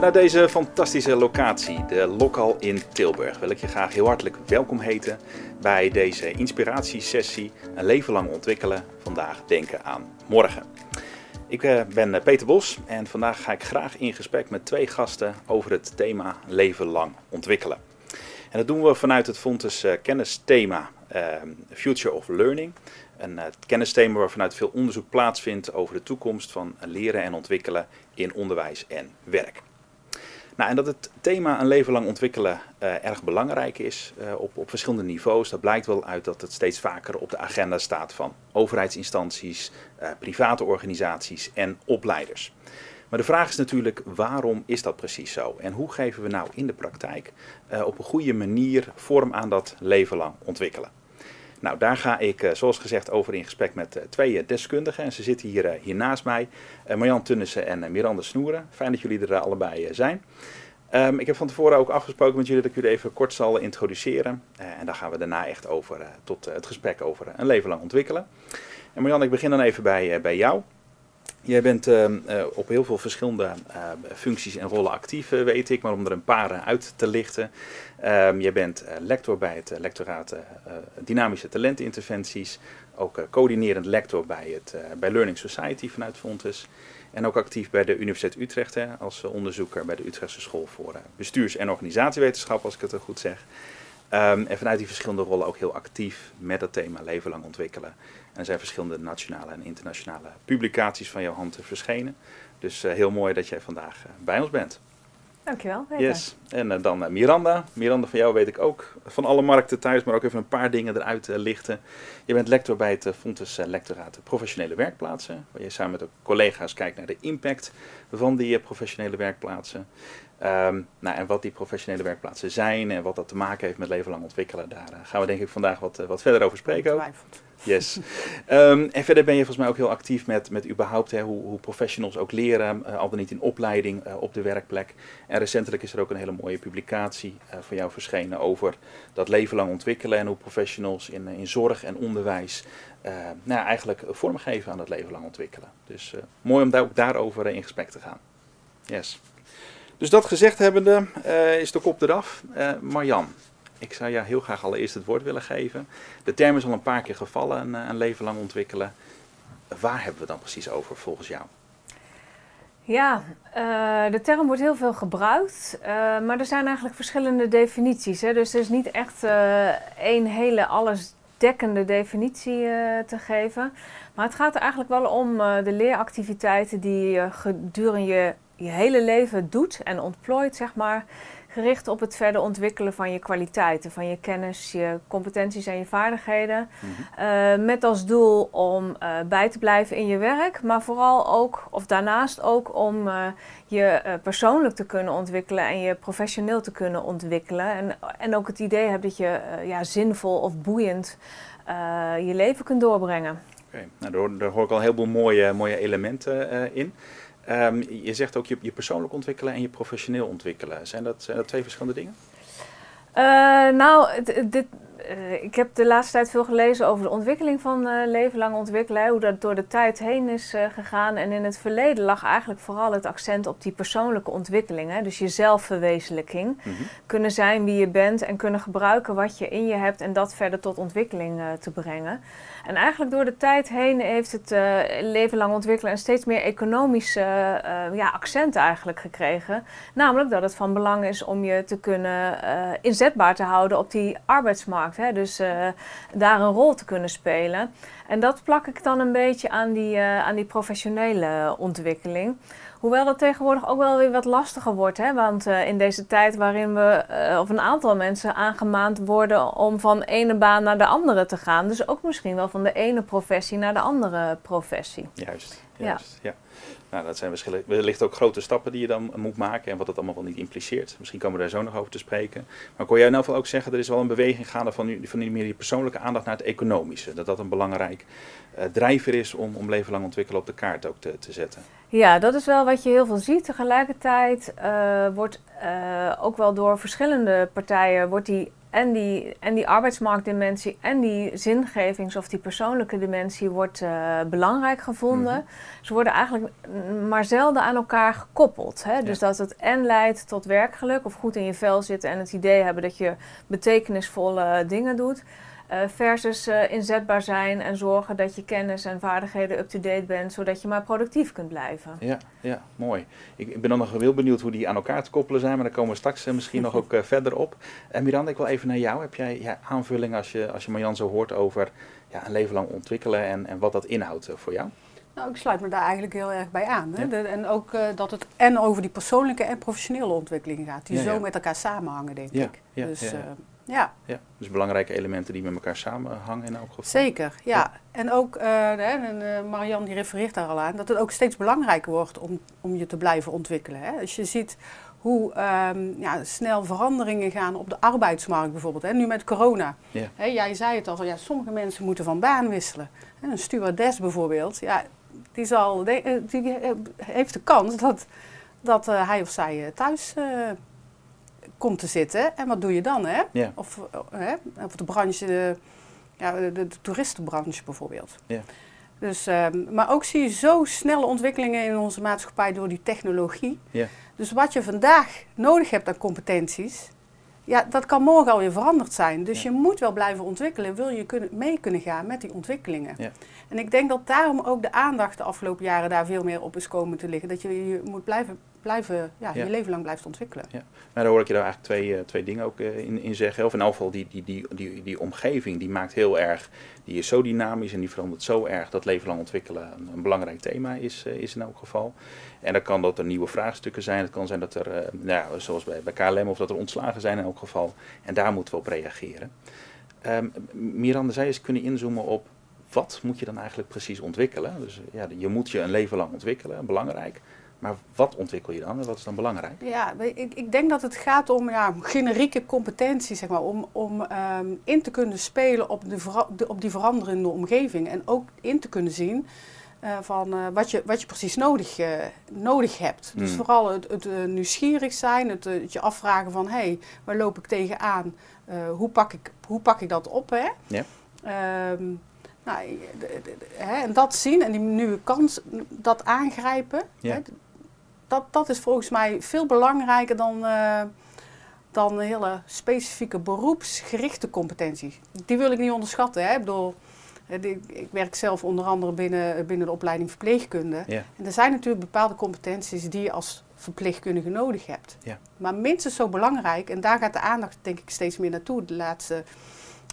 Vanuit deze fantastische locatie, de Lokal in Tilburg, wil ik je graag heel hartelijk welkom heten bij deze inspiratiesessie Een leven lang ontwikkelen, vandaag denken aan morgen. Ik eh, ben eh, Peter Bos en vandaag ga ik graag in gesprek met twee gasten over het thema leven lang ontwikkelen. En dat doen we vanuit het Fontes uh, kennisthema Future of Learning. Een kennisthema waar vanuit veel onderzoek plaatsvindt over de toekomst van leren en ontwikkelen in onderwijs en werk. Nou, en dat het thema een leven lang ontwikkelen uh, erg belangrijk is uh, op, op verschillende niveaus. Dat blijkt wel uit dat het steeds vaker op de agenda staat van overheidsinstanties, uh, private organisaties en opleiders. Maar de vraag is natuurlijk, waarom is dat precies zo? En hoe geven we nou in de praktijk op een goede manier vorm aan dat leven lang ontwikkelen? Nou, daar ga ik, zoals gezegd, over in gesprek met twee deskundigen. En ze zitten hier, hier naast mij, Marjan Tunnissen en Miranda Snoeren. Fijn dat jullie er allebei zijn. Um, ik heb van tevoren ook afgesproken met jullie dat ik jullie even kort zal introduceren. En dan gaan we daarna echt over tot het gesprek over een leven lang ontwikkelen. En Marjan, ik begin dan even bij, bij jou. Jij bent ehm, op heel veel verschillende functies en rollen actief, weet ik, maar om er een paar uit te lichten. Jij bent lector bij het lectoraat Dynamische Talentinterventies, ook coördinerend lector bij, het, bij Learning Society vanuit Fontes. En ook actief bij de Universiteit Utrecht als eh, onderzoeker bij de Utrechtse School voor eh, Bestuurs- en Organisatiewetenschap, als ik het goed zeg. Um, en vanuit die verschillende rollen ook heel actief met het thema leven lang ontwikkelen. En er zijn verschillende nationale en internationale publicaties van jouw hand verschenen. Dus heel mooi dat jij vandaag bij ons bent. Dankjewel. Peter. Yes. En uh, dan uh, Miranda. Miranda, van jou weet ik ook van alle markten thuis, maar ook even een paar dingen eruit uh, lichten. Je bent lector bij het Fontes Lectoraat Professionele Werkplaatsen, waar je samen met de collega's kijkt naar de impact van die professionele werkplaatsen. Um, nou, en wat die professionele werkplaatsen zijn en wat dat te maken heeft met leven lang ontwikkelen, daar gaan we denk ik vandaag wat, wat verder over spreken. Ook. Yes. Um, en verder ben je volgens mij ook heel actief met, met überhaupt hè, hoe, hoe professionals ook leren, uh, al dan niet in opleiding uh, op de werkplek. En recentelijk is er ook een hele mooie publicatie uh, van jou verschenen over dat leven lang ontwikkelen en hoe professionals in, in zorg en onderwijs nou, eigenlijk vormgeven aan dat leven lang ontwikkelen. Dus mooi om daar ook daarover in gesprek te gaan. Yes. Dus dat gezegd hebbende is de kop eraf. Marjan, ik zou jou heel graag allereerst het woord willen geven. De term is al een paar keer gevallen, een, een leven lang ontwikkelen. Waar hebben we dan precies over volgens jou? Ja, uh, de term wordt heel veel gebruikt, uh, maar er zijn eigenlijk verschillende definities. Hè? Dus er is niet echt uh, één hele allesdekkende definitie te geven. Maar het gaat er eigenlijk wel om de leeractiviteiten die je gedurende je, je hele leven doet en ontplooit, zeg maar gericht op het verder ontwikkelen van je kwaliteiten, van je kennis, je competenties en je vaardigheden. Mm -hmm. uh, met als doel om uh, bij te blijven in je werk, maar vooral ook, of daarnaast ook om uh, je persoonlijk te kunnen ontwikkelen en je professioneel te kunnen ontwikkelen. En, en ook het idee hebt dat je ja, zinvol of boeiend je leven kunt doorbrengen. Okay. Nou, daar, daar, hoor ik al een heleboel mooie, mooie elementen in. Um, je zegt ook je, je, persoonlijk ontwikkelen en je professioneel ontwikkelen. Zijn dat, dat twee verschillende dingen? Uh, nou, dit, uh, ik heb de laatste tijd veel gelezen over de ontwikkeling van uh, leven lang ontwikkelen. Hoe dat door de tijd heen is gegaan. En in het verleden lag eigenlijk vooral het accent op die persoonlijke ontwikkeling. Hè? Dus je zelfverwezenlijking. Mm -hmm. Kunnen zijn wie je bent en kunnen gebruiken wat je in je hebt. En dat verder tot ontwikkeling te brengen. En eigenlijk door de tijd heen heeft het leven lang ontwikkelen een steeds meer economische ja, accent eigenlijk gekregen. Namelijk dat het van belang is om je te kunnen inzetbaar te houden op die arbeidsmarkt. Hè? Dus daar een rol te kunnen spelen. En dat plak ik dan een beetje aan die, aan die professionele ontwikkeling. Hoewel dat tegenwoordig ook wel weer wat lastiger wordt. Hè? Want uh, in deze tijd waarin we, uh, of een aantal mensen aangemaand worden om van ene baan naar de andere te gaan. Dus ook misschien wel van de ene professie naar de andere professie. Juist, juist. Ja. ja. Nou, dat zijn wellicht ook grote stappen die je dan moet maken en wat dat allemaal wel niet impliceert. Misschien komen we daar zo nog over te spreken. Maar kon jij in ieder geval ook zeggen, er is wel een beweging gaande van, van meer die persoonlijke aandacht naar het economische. Dat dat een belangrijk uh, drijver is om, om leven lang ontwikkelen op de kaart ook te, te zetten. Ja, dat is wel wat je heel veel ziet. Tegelijkertijd uh, wordt uh, ook wel door verschillende partijen wordt die en die, en die arbeidsmarktdimensie en die zingevings- of die persoonlijke dimensie wordt uh, belangrijk gevonden. Mhm. Ze worden eigenlijk maar zelden aan elkaar gekoppeld. Hè? Dus dat het en leidt tot werkgeluk of goed in je vel zitten en het idee hebben dat je betekenisvolle dingen doet. Uh, versus uh, inzetbaar zijn en zorgen dat je kennis en vaardigheden up-to-date bent, zodat je maar productief kunt blijven. Ja, ja mooi. Ik, ik, ben dan nog heel benieuwd hoe die aan elkaar te koppelen zijn, maar daar komen we straks uh, misschien nog ook verder op. En Miranda, ik wil even naar jou. Heb jij ja, aanvulling als je, als je Marjan zo hoort over ja, een leven lang ontwikkelen en, en wat dat inhoudt voor jou? Nou, ik sluit me daar eigenlijk heel erg bij aan. Hè? De, en ook dat het en over die persoonlijke en professionele ontwikkeling gaat, die zo met elkaar samenhangen, denk ik. Dus, ja. ja. Dus belangrijke elementen die met elkaar samenhangen in elk geval. Zeker, ja. En ook, uh, en, uh, Marianne die refereert daar al aan, dat het ook steeds belangrijker wordt om, om je te blijven ontwikkelen. Hè. Als je ziet hoe um, ja, snel veranderingen gaan op de arbeidsmarkt bijvoorbeeld. Hè. Nu met corona. Ja. Hè, jij zei het al, ja, sommige mensen moeten van baan wisselen. Hè, een stewardess bijvoorbeeld, ja, die, zal, die heeft de kans dat, dat uh, hij of zij thuis komt te zitten. En wat doe je dan? Hè? Of, eh, hè? of de branche, de, ja, de, de toeristenbranche bijvoorbeeld. Ja. Dus, um, maar ook zie je zo snelle ontwikkelingen in onze maatschappij door die technologie. Ja. Dus wat je vandaag nodig hebt aan competenties, ja, dat kan morgen alweer veranderd zijn. Dus je moet wel blijven ontwikkelen, wil je kunnen, mee kunnen gaan met die ontwikkelingen. Ja. En ik denk dat daarom ook de aandacht de afgelopen jaren daar veel meer op is komen te liggen. Dat je, je moet blijven blijven, ja, je leven lang blijft ontwikkelen. Ja. Maar daar hoor ik je daar eigenlijk twee, uh, twee dingen ook uh, in, in zeggen. Of in elk geval die, die, die, die, die omgeving, die maakt heel erg, die is zo dynamisch en die verandert zo erg dat leven lang ontwikkelen een, een belangrijk thema is, uh, is in elk geval. En dan kan dat er nieuwe vraagstukken zijn. Het kan zijn dat er, nou, zoals bij, bij KLM, of dat er ontslagen zijn in elk geval. En daar moeten we op reageren. Um, Miranda zei eens kunnen inzoomen op wat moet je dan eigenlijk precies ontwikkelen. Dus ja, je moet je een leven lang ontwikkelen, belangrijk. Maar wat ontwikkel je dan en wat is dan belangrijk? Ja, ik, ik denk dat het gaat om ja, generieke competenties, zeg maar, om, om um, in te kunnen spelen op, de, op die veranderende omgeving. En ook in te kunnen zien uh, van uh, wat, je, wat je precies nodig, uh, nodig hebt. Dus hmm. vooral het, het nieuwsgierig zijn, het, het, je afvragen van hé, hey, waar loop ik tegenaan? hoe, pak ik, hoe pak ik dat op? Hè? Ja. Um, nou, hè, en dat zien en die nieuwe kans, dat aangrijpen. Ja. Hè, dat, dat is volgens mij veel belangrijker dan, uh, dan hele specifieke beroepsgerichte competenties. Die wil ik niet onderschatten. Hè? Ik bedoel, ik werk zelf onder andere binnen, binnen de opleiding verpleegkunde. Ja. En er zijn natuurlijk bepaalde competenties die je als verpleegkundige nodig hebt. Ja. Maar minstens zo belangrijk, en daar gaat de aandacht denk ik steeds meer naartoe de laatste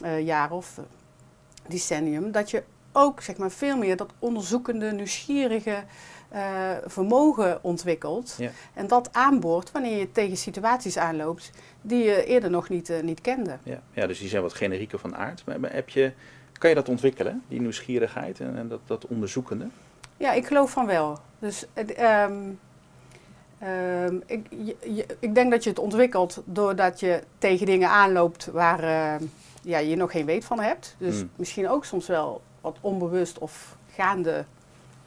uh, jaren of uh, decennium, dat je ook zeg maar, veel meer dat onderzoekende, nieuwsgierige, uh, vermogen ontwikkelt. Ja. En dat aanboort wanneer je tegen situaties aanloopt die je eerder nog niet, uh, niet kende. Ja. ja, dus die zijn wat generieker van aard. Maar, heb je, kan je dat ontwikkelen, die nieuwsgierigheid en, en dat, dat onderzoekende? Ja, ik geloof van wel. Dus um, um, ik, je, ik denk dat je het ontwikkelt doordat je tegen dingen aanloopt waar uh, ja, je nog geen weet van hebt. Dus hmm. misschien ook soms wel wat onbewust of gaande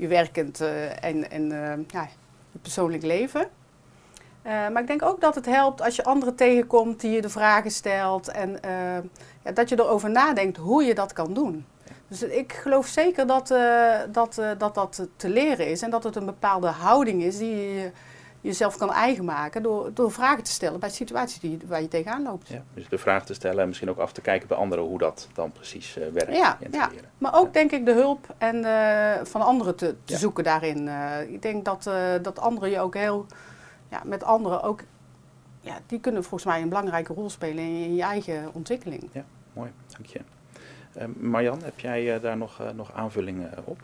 je werkend uh, en, en uh, ja, je persoonlijk leven. Uh, maar ik denk ook dat het helpt als je anderen tegenkomt die je de vragen stelt en ja, dat je erover nadenkt hoe je dat kan doen. Dus ik geloof zeker dat dat, dat, dat te leren is en dat het een bepaalde houding is die je jezelf kan eigen maken door, door vragen te stellen bij situaties die, waar je tegenaan loopt. Ja, dus de vraag te stellen en misschien ook af te kijken bij anderen hoe dat dan precies uh, werkt. Ja, ja, maar ook denk ik de hulp en, uh, van anderen te, te zoeken daarin. Uh, ik denk dat, dat anderen je ook heel, ja, met anderen ook, ja, die kunnen volgens mij een belangrijke rol spelen in, in je eigen ontwikkeling. Ja, mooi, dank je. Marjan, heb jij daar nog, nog aanvullingen op?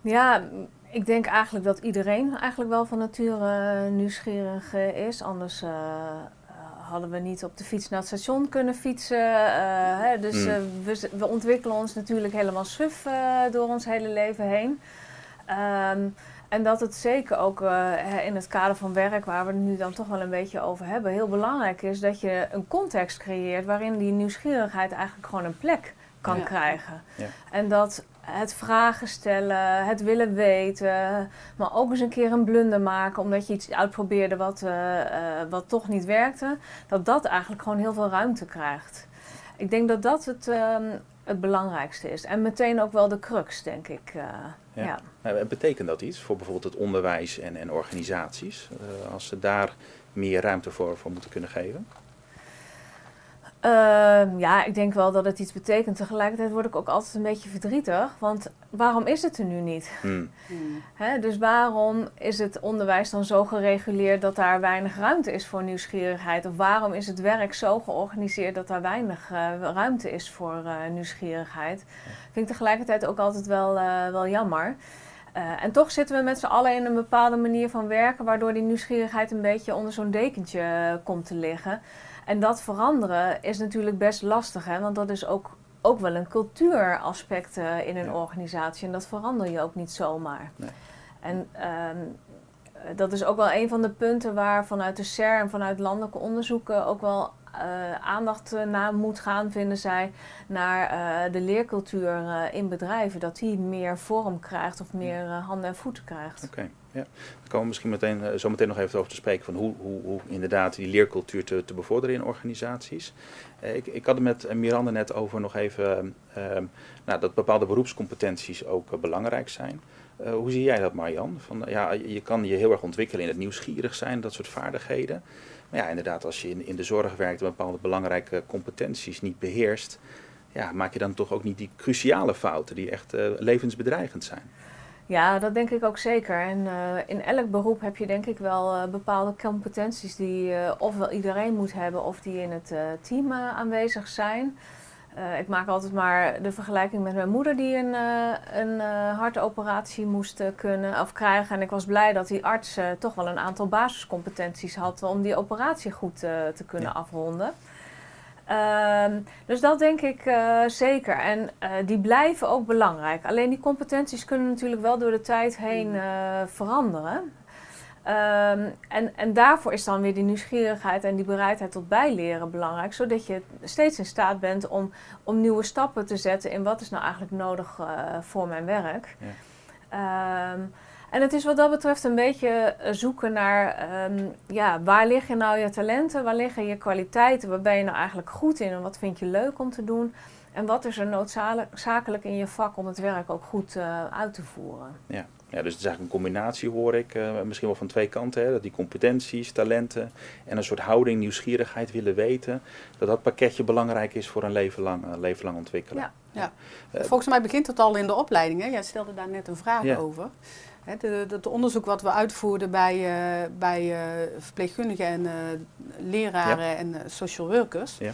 Ja, ik denk eigenlijk dat iedereen eigenlijk wel van nature nieuwsgierig uh, is. Anders uh, hadden we niet op de fiets naar het station kunnen fietsen. Hè, dus mm. we, we, ontwikkelen ons natuurlijk helemaal suf door ons hele leven heen. Um, en dat het zeker ook in het kader van werk, waar we het nu dan toch wel een beetje over hebben, heel belangrijk is dat je een context creëert waarin die nieuwsgierigheid eigenlijk gewoon een plek kan krijgen. Ja. En dat het vragen stellen, het willen weten, maar ook eens een keer een blunder maken omdat je iets uitprobeerde wat, uh, wat toch niet werkte, dat dat eigenlijk gewoon heel veel ruimte krijgt. Ik denk dat dat het, ehm, het belangrijkste is. En meteen ook wel de crux, denk ik. Uh, ja. ja. Betekent dat iets voor bijvoorbeeld het onderwijs en, en organisaties, als ze daar meer ruimte voor, voor moeten kunnen geven? Uh, ja, ik denk wel dat het iets betekent. Tegelijkertijd word ik ook altijd een beetje verdrietig. Want waarom is het er nu niet? Hmm. Dus waarom is het onderwijs dan zo gereguleerd dat daar weinig ruimte is voor nieuwsgierigheid? Of waarom is het werk zo georganiseerd dat daar weinig uh, ruimte is voor uh, nieuwsgierigheid? Vind ik tegelijkertijd ook altijd wel, eh, wel jammer. en toch zitten we met z'n allen in een bepaalde manier van werken, waardoor die nieuwsgierigheid een beetje onder zo'n dekentje komt te liggen. En dat veranderen is natuurlijk best lastig, hè? want dat is ook, ook wel een cultuuraspect uh, in een organisatie. En dat verander je ook niet zomaar. Nee. En ehm, dat is ook wel een van de punten waar vanuit de CER en vanuit landelijke onderzoeken ook wel uh, aandacht naar moet gaan, vinden zij, naar uh, de leercultuur in bedrijven. Dat die meer vorm krijgt of meer handen en voeten krijgt. Oké. Ja, daar komen we misschien meteen, uh, zo meteen nog even over te spreken van hoe, hoe, hoe inderdaad die leercultuur te, te bevorderen in organisaties. Uh, ik, ik had het met Miranda net over nog even uh, nou, dat bepaalde beroepscompetenties ook belangrijk zijn. hoe zie jij dat Marjan? Van, ja, je kan je heel erg ontwikkelen in het nieuwsgierig zijn, dat soort vaardigheden. Maar ja, inderdaad, als je in, in de zorg werkt en bepaalde belangrijke competenties niet beheerst, ja, maak je dan toch ook niet die cruciale fouten die echt levensbedreigend zijn. Ja, dat denk ik ook zeker. En uh, in elk beroep heb je denk ik wel uh, bepaalde competenties die uh, ofwel iedereen moet hebben of die in het team aanwezig zijn. ik maak altijd maar de vergelijking met mijn moeder die een, een hartoperatie moest kunnen of krijgen. En ik was blij dat die arts toch wel een aantal basiscompetenties had om die operatie goed te kunnen afronden. Ehm, dus dat denk ik uh, zeker. En uh, die blijven ook belangrijk. Alleen die competenties kunnen natuurlijk wel door de tijd heen uh, veranderen. Um, en, en daarvoor is dan weer die nieuwsgierigheid en die bereidheid tot bijleren belangrijk. Zodat je steeds in staat bent om, om nieuwe stappen te zetten in wat is nou eigenlijk nodig voor mijn werk. Ja. Um, en het is wat dat betreft een beetje eh, zoeken naar ehm, ja, waar liggen nou je talenten, waar liggen je kwaliteiten, waar ben je nou eigenlijk goed in en wat vind je leuk om te doen. En wat is er noodzakelijk in je vak om het werk ook goed uh, uit te voeren. Ja. ja, dus het is eigenlijk een combinatie hoor ik, uh, misschien wel van twee kanten. Hè, dat die competenties, talenten en een soort houding, nieuwsgierigheid willen weten. Dat dat pakketje belangrijk is voor een leven lang, uh, leven lang ontwikkelen. Ja, ja. Volgens mij begint het al in de opleiding. Hè? Jij stelde daar net een vraag ja. over. Het onderzoek wat we uitvoerden bij, uh, bij uh, verpleegkundigen en uh, leraren en social workers. Ja.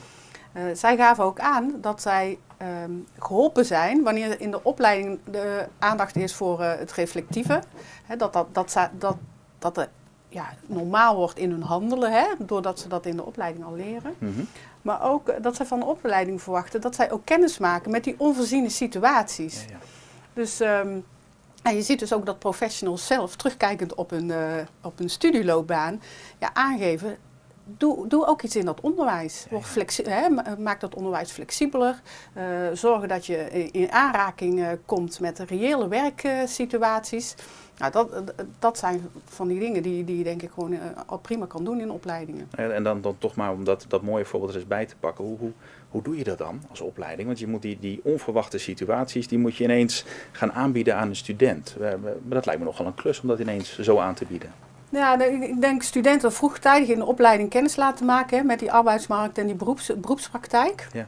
zij gaven ook aan dat zij um, geholpen zijn wanneer in de opleiding de aandacht is voor het reflectieve. Hè, dat, dat, dat, dat, dat ja, normaal wordt in hun handelen, hè, doordat ze dat in de opleiding al leren. Mm -hmm. Maar ook dat zij van de opleiding verwachten dat zij ook kennis maken met die onvoorziene situaties. Ja, dus... Um, en je ziet dus ook dat professionals zelf, terugkijkend op hun, uh, op hun studieloopbaan, ja, aangeven. Doe, doe ook iets in dat onderwijs. hè, maak dat onderwijs flexibeler. Uh, zorgen dat je in aanraking uh, komt met reële werksituaties. Nou, dat, dat zijn van die dingen die, die je denk ik gewoon al prima kan doen in opleidingen. En, en dan, dan toch maar om dat, dat mooie voorbeeld er eens bij te pakken. Hoe, hoe, hoe doe je dat dan als opleiding? Want je moet die, die onverwachte situaties, die moet je ineens gaan aanbieden aan een student. Maar dat lijkt me nogal een klus om dat ineens zo aan te bieden. Ja, ik denk studenten vroegtijdig in de opleiding kennis laten maken hè, met die arbeidsmarkt en die beroeps, beroepspraktijk. Ja.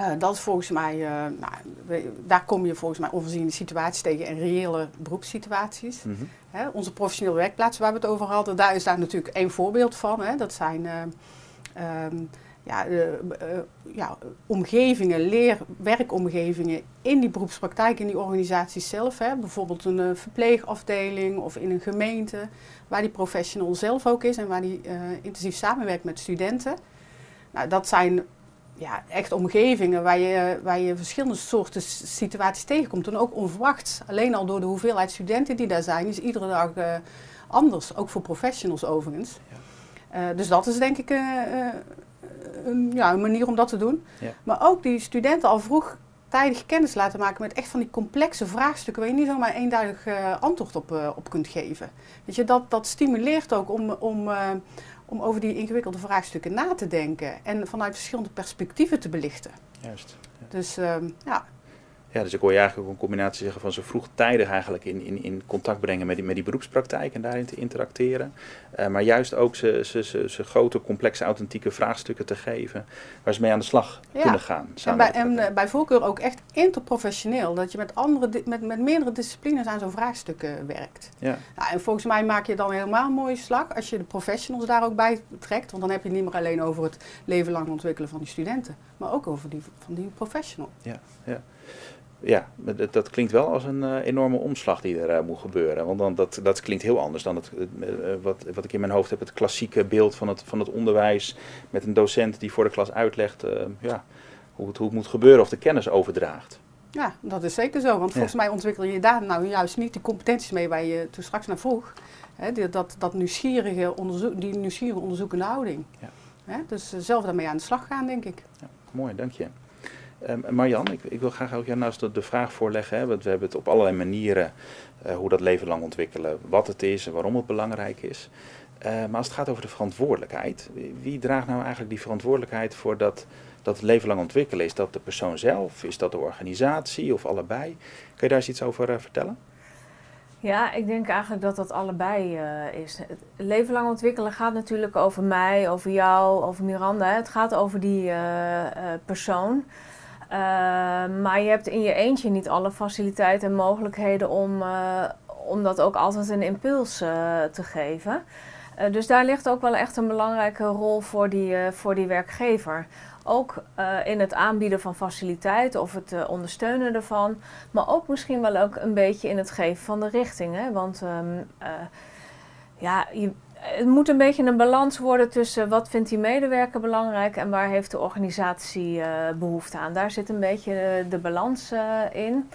Uh, dat is volgens mij, uh, nou, daar kom je volgens mij onvoorziene situaties tegen en reële beroepssituaties. Mm -hmm. Hè, onze professionele werkplaats waar we het over hadden, daar is daar natuurlijk één voorbeeld van. Hè. Dat zijn uh, um, ja, ja, omgevingen, leer, werkomgevingen in die beroepspraktijk, in die organisaties zelf. Hè. Bijvoorbeeld een verpleegafdeling of in een gemeente, waar die professional zelf ook is en waar die intensief samenwerkt met studenten. Nou, dat zijn ja, echt omgevingen waar je, waar je verschillende soorten situaties tegenkomt. En ook onverwachts. Alleen al door de hoeveelheid studenten die daar zijn, is iedere dag uh, anders. Ook voor professionals overigens. Ja. Uh, dus dat is denk ik uh, een, ja, een manier om dat te doen. Ja. Maar ook die studenten al vroeg tijdig kennis laten maken met echt van die complexe vraagstukken waar je niet zomaar eenduidig uh, antwoord op, uh, op kunt geven. Weet je, dat, dat stimuleert ook om, om, uh, om over die ingewikkelde vraagstukken na te denken en vanuit verschillende perspectieven te belichten. Juist. Ja. Dus ehm, ja, ja, dus ik hoor je eigenlijk ook een combinatie zeggen van zo vroegtijdig eigenlijk in, in, in contact brengen met die, met die beroepspraktijk en daarin te interacteren. Uh, maar juist ook ze, ze, ze, ze grote, complexe, authentieke vraagstukken te geven waar ze mee aan de slag Ja. kunnen gaan. en, bij, en eh, bij voorkeur ook echt interprofessioneel. Dat je met, andere, met, met meerdere disciplines aan zo'n vraagstuk eh, werkt. Ja, Nou, en volgens mij maak je dan helemaal een mooie slag als je de professionals daar ook bij trekt. Want dan heb je het niet meer alleen over het leven lang ontwikkelen van die studenten. Maar ook over die van die professional. ja, ja. Ja, dat, dat klinkt wel als een eh, enorme omslag die er eh, moet gebeuren. Want dan, dat, dat klinkt heel anders dan het, eh, wat, wat ik in mijn hoofd heb, het klassieke beeld van het, van het onderwijs. Met een docent die voor de klas uitlegt ja, hoe, het, hoe het moet gebeuren of de kennis overdraagt. Ja, dat is zeker zo. Want volgens mij ontwikkel je daar nou juist niet die competenties mee waar je toen straks naar vroeg. Hè, die- dat, dat nieuwsgierige onderzoek, die nieuwsgierige onderzoekende houding. Ja. Hè, dus zelf daarmee aan de slag gaan, denk ik. Ja, mooi, dank je. Ehm Marjan, ik, ik wil graag ook jou eens de, vraag voorleggen. Hè, want we hebben het op allerlei manieren, eh, hoe dat leven lang ontwikkelen, wat het is en waarom het belangrijk is. Eh, maar als het gaat over de verantwoordelijkheid, wie, draagt nou eigenlijk die verantwoordelijkheid voor dat, dat leven lang ontwikkelen? Is dat de persoon zelf? Is dat de organisatie of allebei? Kun je daar eens iets over eh, vertellen? Ja, ik denk eigenlijk dat dat allebei is. Het leven lang ontwikkelen gaat natuurlijk over mij, over jou, over Miranda. Het gaat over die persoon. Eh, maar je hebt in je eentje niet alle faciliteiten en mogelijkheden om, eh, om dat ook altijd een impuls eh, te geven. Dus daar ligt ook wel echt een belangrijke rol voor die, voor die werkgever. Ook in het aanbieden van faciliteiten of het ondersteunen ervan. Maar ook misschien wel ook een beetje in het geven van de richting. Want ehm, eh, ja, je, het moet een beetje een balans worden tussen wat vindt die medewerker belangrijk en waar heeft de organisatie eh, behoefte aan. Daar zit een beetje de, de balans eh, in.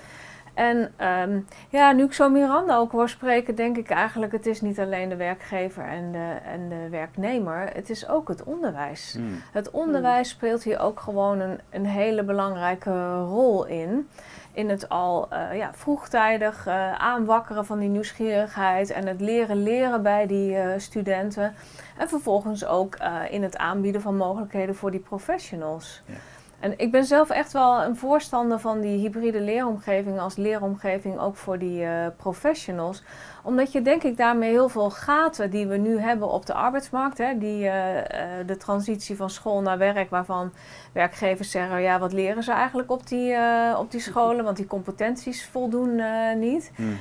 En ehm, ja, nu ik zo Miranda ook hoor spreken, denk ik eigenlijk, het is niet alleen de werkgever en de, en de werknemer, het is ook het onderwijs. Hmm. Het onderwijs speelt hier ook gewoon een, een hele belangrijke rol in. In het al eh, ja, vroegtijdig eh, aanwakkeren van die nieuwsgierigheid en het leren leren bij die eh, studenten. En vervolgens ook in het aanbieden van mogelijkheden voor die professionals. Ja. En ik ben zelf echt wel een voorstander van die hybride leeromgeving als leeromgeving ook voor die eh, professionals. Omdat je denk ik daarmee heel veel gaten die we nu hebben op de arbeidsmarkt, hè, die, eh, eh, de transitie van school naar werk, waarvan werkgevers zeggen, ja wat leren ze eigenlijk op die, op die scholen, want die competenties voldoen niet. Hmm.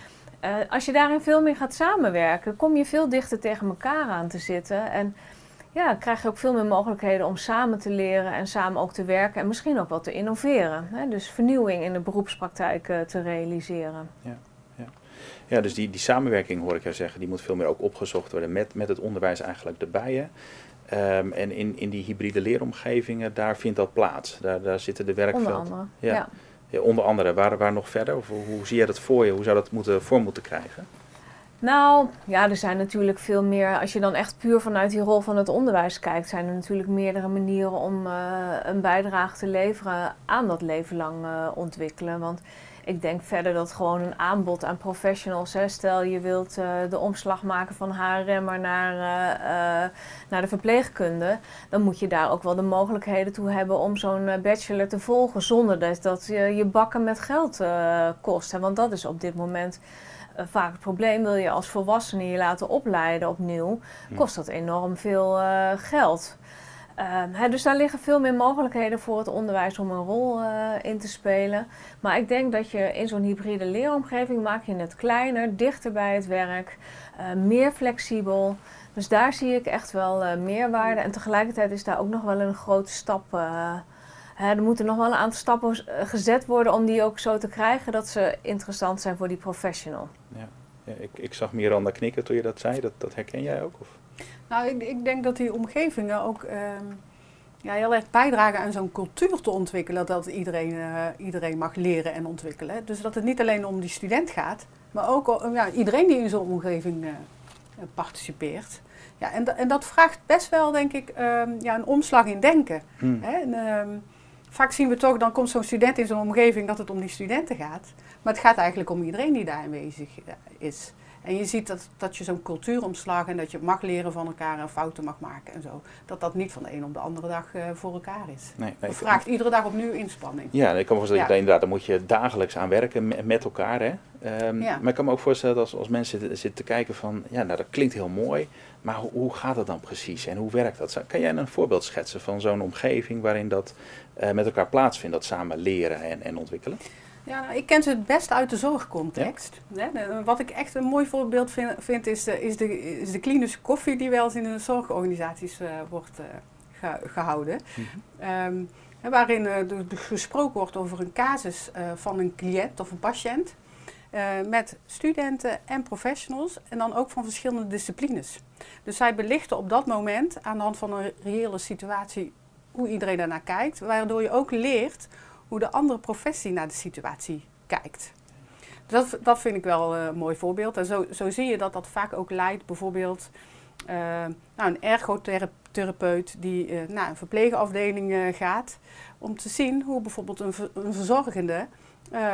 Als je daarin veel meer gaat samenwerken, kom je veel dichter tegen elkaar aan te zitten. En ja, krijg je ook veel meer mogelijkheden om samen te leren en samen ook te werken en misschien ook wel te innoveren. Hè? Dus vernieuwing in de beroepspraktijk eh, te realiseren. Ja, dus die, die samenwerking hoor ik jou zeggen, die moet veel meer ook opgezocht worden met, met het onderwijs eigenlijk erbij. Hè. Ehm, en in, in die hybride leeromgevingen, daar vindt dat plaats. Daar, daar zitten de Onder werkvelden. andere. Ja. Ja. Ja, onder andere, waar, waar nog verder? Of hoe zie jij dat voor je? Hoe zou dat moeten, vorm moeten krijgen? Nou, ja, er zijn natuurlijk veel meer. Als je dan echt puur vanuit die rol van het onderwijs kijkt, zijn er natuurlijk meerdere manieren om eh, een bijdrage te leveren aan dat leven lang eh, ontwikkelen. Want ik denk verder dat gewoon een aanbod aan professionals, stel je wilt eh, de omslag maken van HRM'er naar, naar de verpleegkunde, dan moet je daar ook wel de mogelijkheden toe hebben om zo'n bachelor te volgen zonder dat dat je je bakken met geld kost. Hè. Want dat is op dit moment eh, vaak het probleem. Wil je als volwassene je laten opleiden opnieuw, Hm. kost dat enorm veel eh, geld. Ehm, hè, dus daar liggen veel meer mogelijkheden voor het onderwijs om een rol eh, in te spelen. Maar ik denk dat je in zo'n hybride leeromgeving maak je het kleiner, dichter bij het werk, meer flexibel. Dus daar zie ik echt wel meerwaarde. En tegelijkertijd is daar ook nog wel een grote stap. hè, er moeten nog wel een aantal stappen gezet worden om die ook zo te krijgen dat ze interessant zijn voor die professional. Ik, ik zag Miranda knikken toen je dat zei. Dat, dat herken jij ook? Of? Nou, ik, ik denk dat die omgevingen ook ehm, ja, heel erg bijdragen aan zo'n cultuur te ontwikkelen. Dat iedereen, eh, iedereen mag leren en ontwikkelen. Dus dat het niet alleen om die student gaat, maar ook om ja, iedereen die in zo'n omgeving eh, participeert. Ja, en, en dat vraagt best wel, denk ik, ehm, ja, een omslag in denken. Hmm. Hè? En, ehm, vaak zien we toch, dan komt zo'n student in zo'n omgeving dat het om die studenten gaat. Maar het gaat eigenlijk om iedereen die daar aanwezig eh, is. En je ziet dat, dat je zo'n cultuuromslag en dat je mag leren van elkaar en fouten mag maken en zo. Dat dat niet van de een op de andere dag uh, voor elkaar is. Nee, vraagt iedere dag opnieuw inspanning. Ja, ik kan me voorstellen, ja. inderdaad, daar moet je dagelijks aan werken met elkaar. Hè? Um, ja. Maar ik kan me ook voorstellen dat als, als mensen zitten, te kijken van, ja, nou dat klinkt heel mooi, maar hoe, hoe gaat het dan precies en hoe werkt dat? Kan jij een voorbeeld schetsen van zo'n omgeving waarin dat uh, met elkaar plaatsvindt, dat samen leren en, en ontwikkelen? Ja, nou, ik ken ze het best uit de zorgcontext. wat ik echt een mooi voorbeeld vind, vind is, de, is, de, is de klinische koffie die wel eens in de zorgorganisaties uh, wordt uh, gehouden. Mm waarin uh, gesproken wordt over een casus van een cliënt of een patiënt. met studenten en professionals en dan ook van verschillende disciplines. Dus zij belichten op dat moment aan de hand van een reële situatie hoe iedereen daarnaar kijkt, waardoor je ook leert hoe de andere professie naar de situatie kijkt. Dat, dat vind ik wel een mooi voorbeeld. En zo, zo zie je dat dat vaak ook leidt, bijvoorbeeld uh, nou, een ergotherapeut die uh, naar een verpleegafdeling gaat, om te zien hoe bijvoorbeeld een, een verzorgende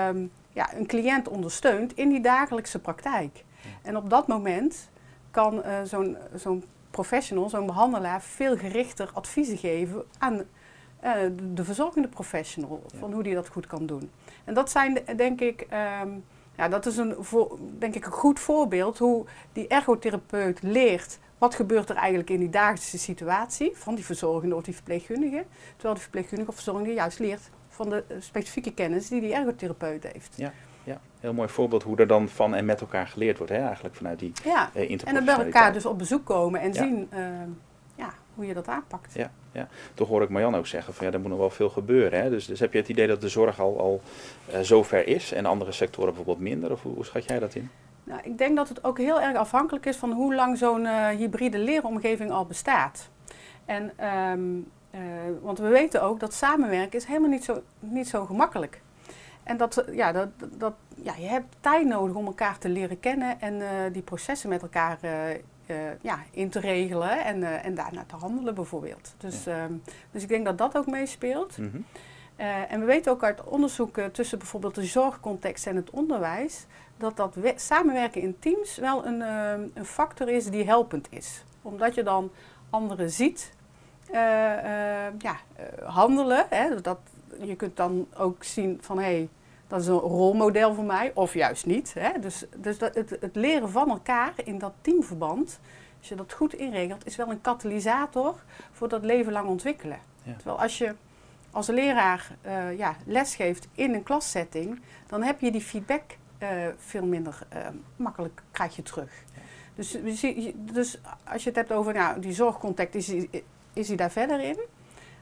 um, ja, een cliënt ondersteunt in die dagelijkse praktijk. En op dat moment kan zo'n zo'n professional, zo'n behandelaar, veel gerichter adviezen geven aan uh, de verzorgende professional, van hoe die dat goed kan doen. En dat zijn denk ik, um, ja, dat is een, voor, denk ik een goed voorbeeld hoe die ergotherapeut leert wat gebeurt er eigenlijk in die dagelijkse situatie van die verzorgende of die verpleegkundige. Terwijl die verpleegkundige of verzorgende juist leert van de specifieke kennis die die ergotherapeut heeft. Ja, ja. heel mooi voorbeeld hoe er dan van en met elkaar geleerd wordt, hè? eigenlijk vanuit die ja. Uh, en dan bij elkaar dus op bezoek komen en zien uh, ja, hoe je dat aanpakt. Ja, ja. Toch hoor ik Marjan ook zeggen van ja, er moet nog wel veel gebeuren. Hè? Dus, dus heb je het idee dat de zorg al, al uh, zover is en andere sectoren bijvoorbeeld minder? Of hoe, hoe schat jij dat in? Nou, ik denk dat het ook heel erg afhankelijk is van hoe lang zo'n uh, hybride leeromgeving al bestaat. En, um, uh, want we weten ook dat samenwerken is helemaal niet zo, niet zo gemakkelijk. En dat, ja, dat, dat, ja, je hebt tijd nodig om elkaar te leren kennen en uh, die processen met elkaar uh, ja, in te regelen en, uh, en daarna te handelen bijvoorbeeld. Dus, ja. um, dus ik denk dat dat ook meespeelt. Mm -hmm. uh, en we weten ook uit onderzoek tussen bijvoorbeeld de zorgcontext en het onderwijs, dat dat samenwerken in teams wel een, ehm, een factor is die helpend is. Omdat je dan anderen ziet ja, handelen. Hè, dat, je kunt dan ook zien van hé, hey, dat is een rolmodel voor mij, of juist niet. Hè? Dus, dus dat, het, het, leren van elkaar in dat teamverband, als je dat goed inregelt, is wel een katalysator voor dat leven lang ontwikkelen. Ja. Terwijl als je als leraar uh, ja, lesgeeft in een klassetting, dan heb je die feedback uh, veel minder uh, makkelijk krijg je terug. Ja. Dus, dus als je het hebt over nou, die zorgcontact, is, is hij daar verder in?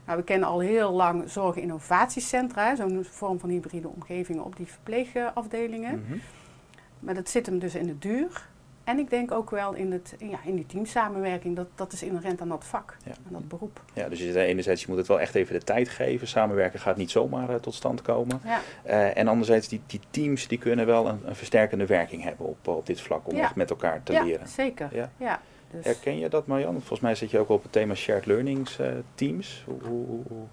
Nou, we kennen al heel lang zorginnovatiecentra, zo'n vorm van hybride omgevingen op die verpleegafdelingen. Mm -hmm. Maar dat zit hem dus in de duur. En ik denk ook wel in, het, ja, in die teamsamenwerking, dat, dat is inherent aan dat vak, ja. aan dat beroep. Ja, dus je, enerzijds je moet het wel echt even de tijd geven. Samenwerken gaat niet zomaar uh, tot stand komen. Ja. Uh, en anderzijds, die, die teams die kunnen wel een, een versterkende werking hebben op, op dit vlak, om echt met elkaar te leren. Zeker. Ja, zeker. Dus. Herken je dat Marjan? Volgens mij zit je ook op het thema shared learnings uh, teams. Hoe, hoe, hoe,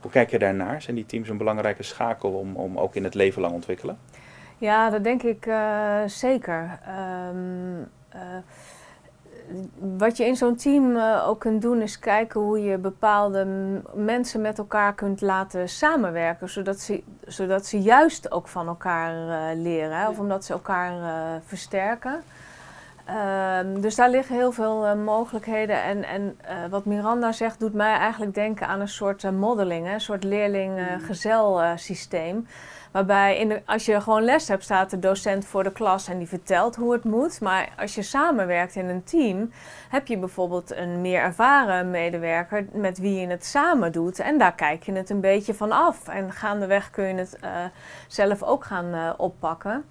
hoe, kijk je daarnaar? Zijn die teams een belangrijke schakel om, om ook in het leven lang ontwikkelen? Ja, dat denk ik uh, zeker. Um, uh, wat je in zo'n team ook kunt doen is kijken hoe je bepaalde mensen met elkaar kunt laten samenwerken. Zodat ze, zodat ze juist ook van elkaar leren. Hè, of omdat ze elkaar versterken. Um, dus daar liggen heel veel uh, mogelijkheden. En, en uh, wat Miranda zegt, doet mij eigenlijk denken aan een soort uh, modeling, hè? een soort leerling-gezel systeem. Waarbij in de, als je gewoon les hebt, staat de docent voor de klas en die vertelt hoe het moet. Maar als je samenwerkt in een team, heb je bijvoorbeeld een meer ervaren medewerker met wie je het samen doet. En daar kijk je het een beetje van af. En gaandeweg kun je het zelf ook gaan oppakken.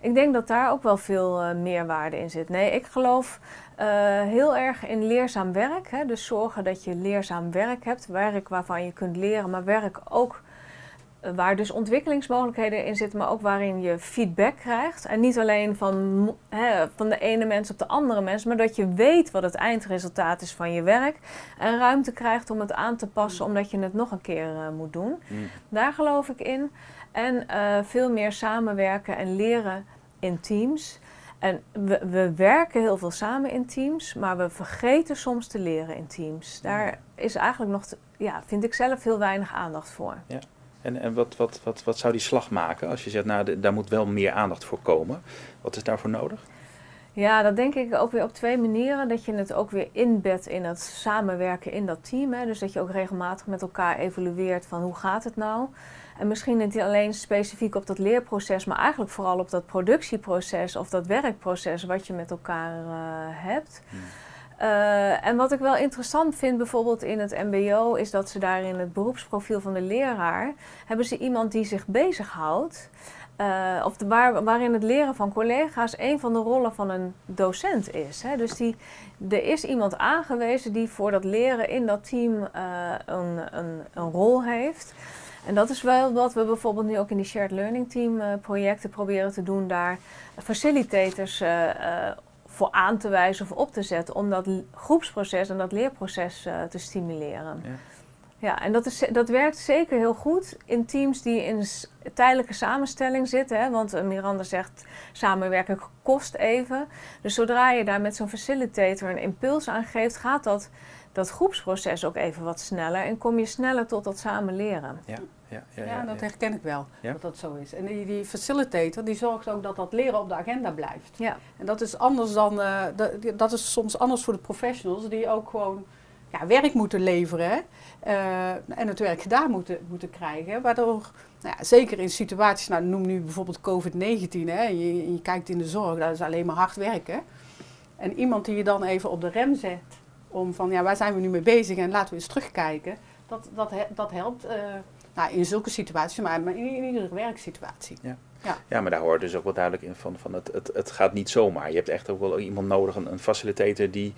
Ik denk dat daar ook wel veel uh, meerwaarde in zit. Nee, ik geloof uh, heel erg in leerzaam werk. Hè? Dus zorgen dat je leerzaam werk hebt. Werk waarvan je kunt leren, maar werk ook waar dus ontwikkelingsmogelijkheden in zitten, maar ook waarin je feedback krijgt. En niet alleen van, hè, van de ene mens op de andere mens, maar dat je weet wat het eindresultaat is van je werk. En ruimte krijgt om het aan te passen, omdat je het nog een keer moet doen. Mm. Daar geloof ik in. En uh, veel meer samenwerken en leren in teams. En we, we, werken heel veel samen in teams, maar we vergeten soms te leren in teams. Daar is eigenlijk nog, te, ja, vind ik zelf heel weinig aandacht voor. Ja. En, en wat, wat, wat, wat zou die slag maken als je zegt, nou, de, daar moet wel meer aandacht voor komen? Wat is daarvoor nodig? Ja, dat denk ik ook weer op twee manieren. Dat je het ook weer inbedt in het samenwerken in dat team. Hè. Dus dat je ook regelmatig met elkaar evalueert van hoe gaat het nou. En misschien niet alleen specifiek op dat leerproces, maar eigenlijk vooral op dat productieproces of dat werkproces wat je met elkaar uh, hebt. Hmm. Uh, en wat ik wel interessant vind bijvoorbeeld in het MBO, is dat ze daar in het beroepsprofiel van de leraar hebben ze iemand die zich bezighoudt. Uh, of de, waar, waarin het leren van collega's een van de rollen van een docent is. Hè. Dus die, er is iemand aangewezen die voor dat leren in dat team uh, een, een, een rol heeft. En dat is wel wat we bijvoorbeeld nu ook in die Shared Learning Team uh, projecten proberen te doen. Daar facilitators uh, uh, voor aan te wijzen of op te zetten. Om dat groepsproces en dat leerproces te stimuleren. Ja. Ja, en dat, is, dat werkt zeker heel goed in teams die in tijdelijke samenstelling zitten. Hè? Want Miranda zegt, samenwerken kost even. Dus zodra je daar met zo'n facilitator een impuls aan geeft, gaat dat, dat groepsproces ook even wat sneller. En kom je sneller tot dat samen leren. Ja, ja, ja, ja, dat herken ik wel, Ja? dat dat zo is. En die, die facilitator, die zorgt ook dat dat leren op de agenda blijft. Ja. En dat is anders dan, uh, dat, dat is soms anders voor de professionals, die ook gewoon ja, werk moeten leveren? Uh, en het werk gedaan moeten, moeten krijgen. Waardoor, nou ja, zeker in situaties, nou, noem nu bijvoorbeeld COVID-19, hè, je, je kijkt in de zorg, dat is alleen maar hard werken. En iemand die je dan even op de rem zet, om van ja, waar zijn we nu mee bezig en laten we eens terugkijken, dat, dat, dat helpt uh, nou, in zulke situaties, maar in, in iedere werksituatie. Ja. Ja. ja, maar daar hoort dus ook wel duidelijk in van, van het, het, het gaat niet zomaar. Je hebt echt ook wel iemand nodig, een, een facilitator die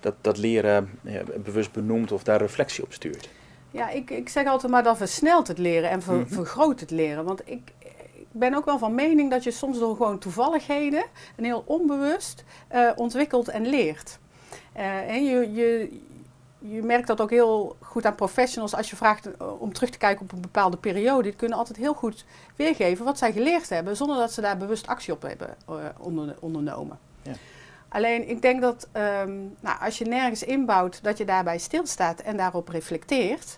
dat, dat leren ja, bewust benoemt of daar reflectie op stuurt. Ja, ik, ik zeg altijd maar dat versnelt het leren en ver, mm -hmm. vergroot het leren. Want ik, ik ben ook wel van mening dat je soms door gewoon toevalligheden en heel onbewust uh, ontwikkelt en leert. Uh, en je, je, je merkt dat ook heel goed aan professionals als je vraagt om terug te kijken op een bepaalde periode. Die kunnen altijd heel goed weergeven wat zij geleerd hebben, zonder dat ze daar bewust actie op hebben uh, onder, ondernomen. Ja. Alleen ik denk dat um, nou, als je nergens inbouwt dat je daarbij stilstaat en daarop reflecteert,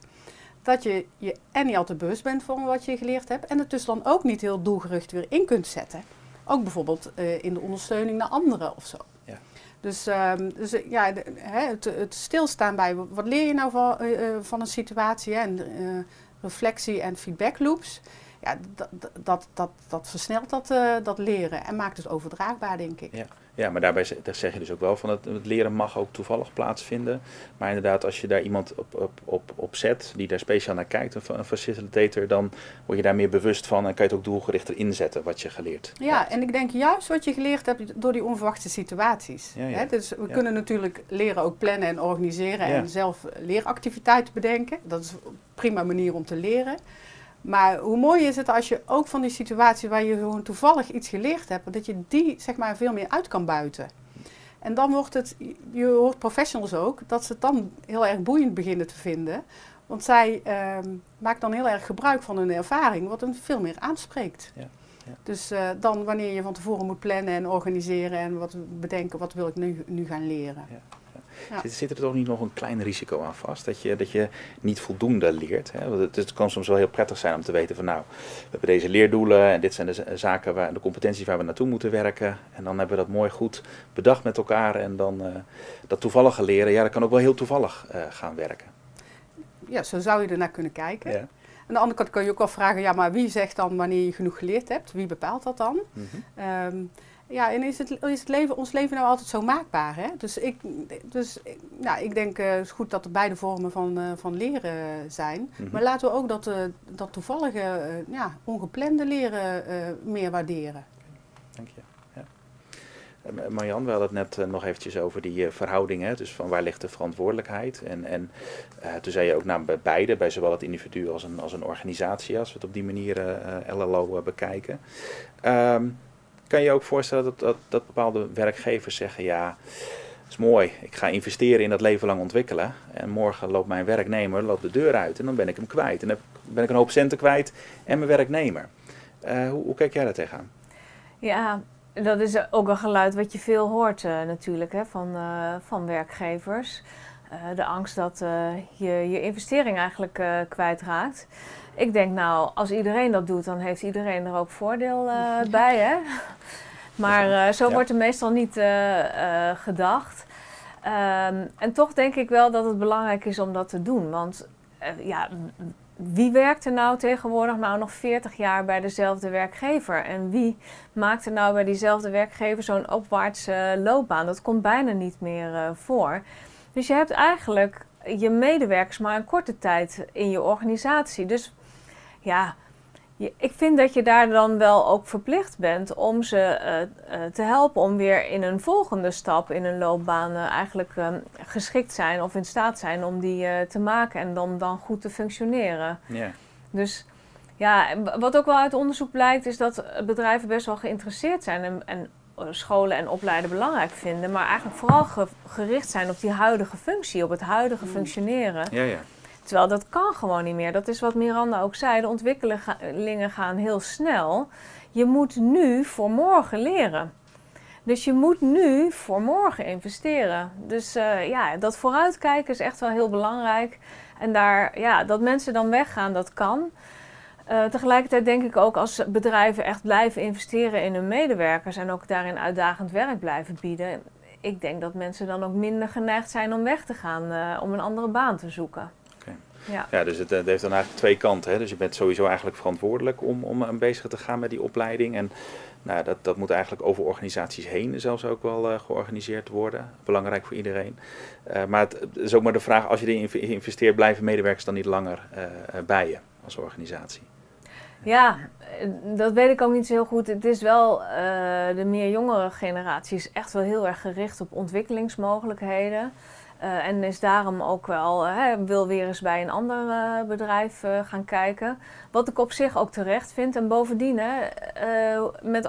dat je je en niet altijd bewust bent van wat je geleerd hebt en het dus dan ook niet heel doelgericht weer in kunt zetten. Ook bijvoorbeeld uh, in de ondersteuning naar anderen of zo. Ja. Dus, um, dus ja, de, hè, het, het, stilstaan bij wat leer je nou van, uh, van een situatie en reflectie en feedback loops. Ja, dat, dat, dat, dat versnelt dat, uh, dat leren en maakt het overdraagbaar, denk ik. Ja, ja maar daarbij daar zeg je dus ook wel van het, het leren mag ook toevallig plaatsvinden. Maar inderdaad, als je daar iemand op, op, op, op zet die daar speciaal naar kijkt, een, een facilitator, dan word je daar meer bewust van en kan je het ook doelgerichter inzetten wat je geleerd hebt. Ja, en ik denk juist wat je geleerd hebt door die onverwachte situaties. Ja, ja. Hè? Dus we Ja. kunnen natuurlijk leren ook plannen en organiseren en zelf leeractiviteiten bedenken. Dat is een prima manier om te leren. Maar hoe mooi is het als je ook van die situatie waar je gewoon toevallig iets geleerd hebt, dat je die zeg maar veel meer uit kan buiten. En dan wordt het, je hoort professionals ook, dat ze het dan heel erg boeiend beginnen te vinden. Want zij ehm maken dan heel erg gebruik van hun ervaring, wat hen veel meer aanspreekt. Ja, ja. Dus eh, dan wanneer je van tevoren moet plannen en organiseren en wat bedenken, wat wil ik nu, nu gaan leren. Ja, Ja. Zit, zit er toch niet nog een klein risico aan vast? Dat je, dat je niet voldoende leert. Hè? Want het, het kan soms wel heel prettig zijn om te weten van nou, we hebben deze leerdoelen en dit zijn de z- zaken, waar, de competenties waar we naartoe moeten werken. En dan hebben we dat mooi goed bedacht met elkaar. En dan eh, dat toevallige leren, ja, dat kan ook wel heel toevallig eh, gaan werken. Ja, zo zou je ernaar kunnen kijken. Ja. Aan de andere kant kan je ook wel vragen, ja, maar wie zegt dan wanneer je genoeg geleerd hebt? Wie bepaalt dat dan? Mhm. Ehm, ja, en is, het, is het leven, ons leven nou altijd zo maakbaar? Hè? Dus, ik, dus nou, ik denk eh, het is goed dat er beide vormen van, eh, van leren zijn. Mhm. Maar laten we ook dat, eh, dat toevallige, ja, ongeplande leren meer waarderen. Dank je. Ja. Marjan, we hadden het net nog eventjes over die verhoudingen. Dus van waar ligt de verantwoordelijkheid? En, en toen zei je ook nou, bij beide, bij zowel het individu als een, als een organisatie, als we het op die manier LLO bekijken. Ehm, kan je ook voorstellen dat, dat, dat bepaalde werkgevers zeggen, ja is mooi. Ik ga investeren in dat leven lang ontwikkelen. En morgen loopt mijn werknemer loopt de deur uit en dan ben ik hem kwijt. En dan ben ik een hoop centen kwijt en mijn werknemer. Hoe, hoe kijk jij daar tegenaan? Ja, dat is ook een geluid wat je veel hoort uh, natuurlijk hè, van, uh, van werkgevers. de angst dat je je investering eigenlijk kwijtraakt. Ik denk nou, als iedereen dat doet, dan heeft iedereen er ook voordeel bij. Hè? Maar zo wordt er meestal niet gedacht. Um, en toch denk ik wel dat het belangrijk is om dat te doen. Want ja, wie werkt er nou tegenwoordig nou nog 40 jaar bij dezelfde werkgever? En wie maakt er nou bij diezelfde werkgever zo'n opwaartse loopbaan? Dat komt bijna niet meer uh, voor. Dus je hebt eigenlijk je medewerkers maar een korte tijd in je organisatie. Dus ja, ik vind dat je daar dan wel ook verplicht bent om ze uh, uh, te helpen om weer in een volgende stap in een loopbaan uh, eigenlijk ehm, geschikt zijn of in staat zijn om die te maken en dan, dan goed te functioneren. Yeah. Dus ja, wat ook wel uit onderzoek blijkt is dat bedrijven best wel geïnteresseerd zijn en, en scholen en opleiden belangrijk vinden, maar eigenlijk vooral ge gericht zijn op die huidige functie, op het huidige mm. functioneren. Ja, ja. Terwijl dat kan gewoon niet meer. Dat is wat Miranda ook zei. De ontwikkelingen gaan heel snel. Je moet nu voor morgen leren. Dus je moet nu voor morgen investeren. Dus uh, ja, dat vooruitkijken is echt wel heel belangrijk. En daar, ja, dat mensen dan weggaan, dat kan. Uh, tegelijkertijd denk ik ook als bedrijven echt blijven investeren in hun medewerkers en ook daarin uitdagend werk blijven bieden. Ik denk dat mensen dan ook minder geneigd zijn om weg te gaan, uh, om een andere baan te zoeken. Ja. ja, dus het, het, heeft dan eigenlijk twee kanten. Hè? Dus je bent sowieso eigenlijk verantwoordelijk om, om bezig te gaan met die opleiding. En nou, dat, dat moet eigenlijk over organisaties heen zelfs ook wel uh, georganiseerd worden. Belangrijk voor iedereen. Uh, maar het, is ook maar de vraag, als je erin investeert, blijven medewerkers dan niet langer bij je als organisatie? Ja, dat weet ik ook niet zo heel goed. Het is wel, de meer jongere generatie is echt wel heel erg gericht op ontwikkelingsmogelijkheden. Uh, en is daarom ook wel, uh, wil weer eens bij een ander uh, bedrijf gaan kijken. Wat ik op zich ook terecht vind. En bovendien, met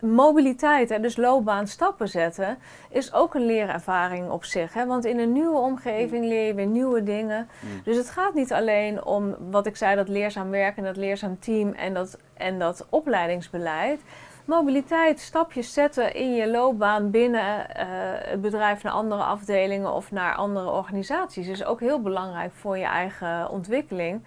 mobiliteit, hè, dus loopbaan stappen zetten, is ook een leerervaring op zich. Hè? Want in een nieuwe omgeving mm. leer je weer nieuwe dingen. Mm. Dus het gaat niet alleen om wat ik zei, dat leerzaam werken, dat leerzaam team en dat, en dat opleidingsbeleid mobiliteit, stapjes zetten in je loopbaan binnen uh, het bedrijf naar andere afdelingen of naar andere organisaties is ook heel belangrijk voor je eigen ontwikkeling.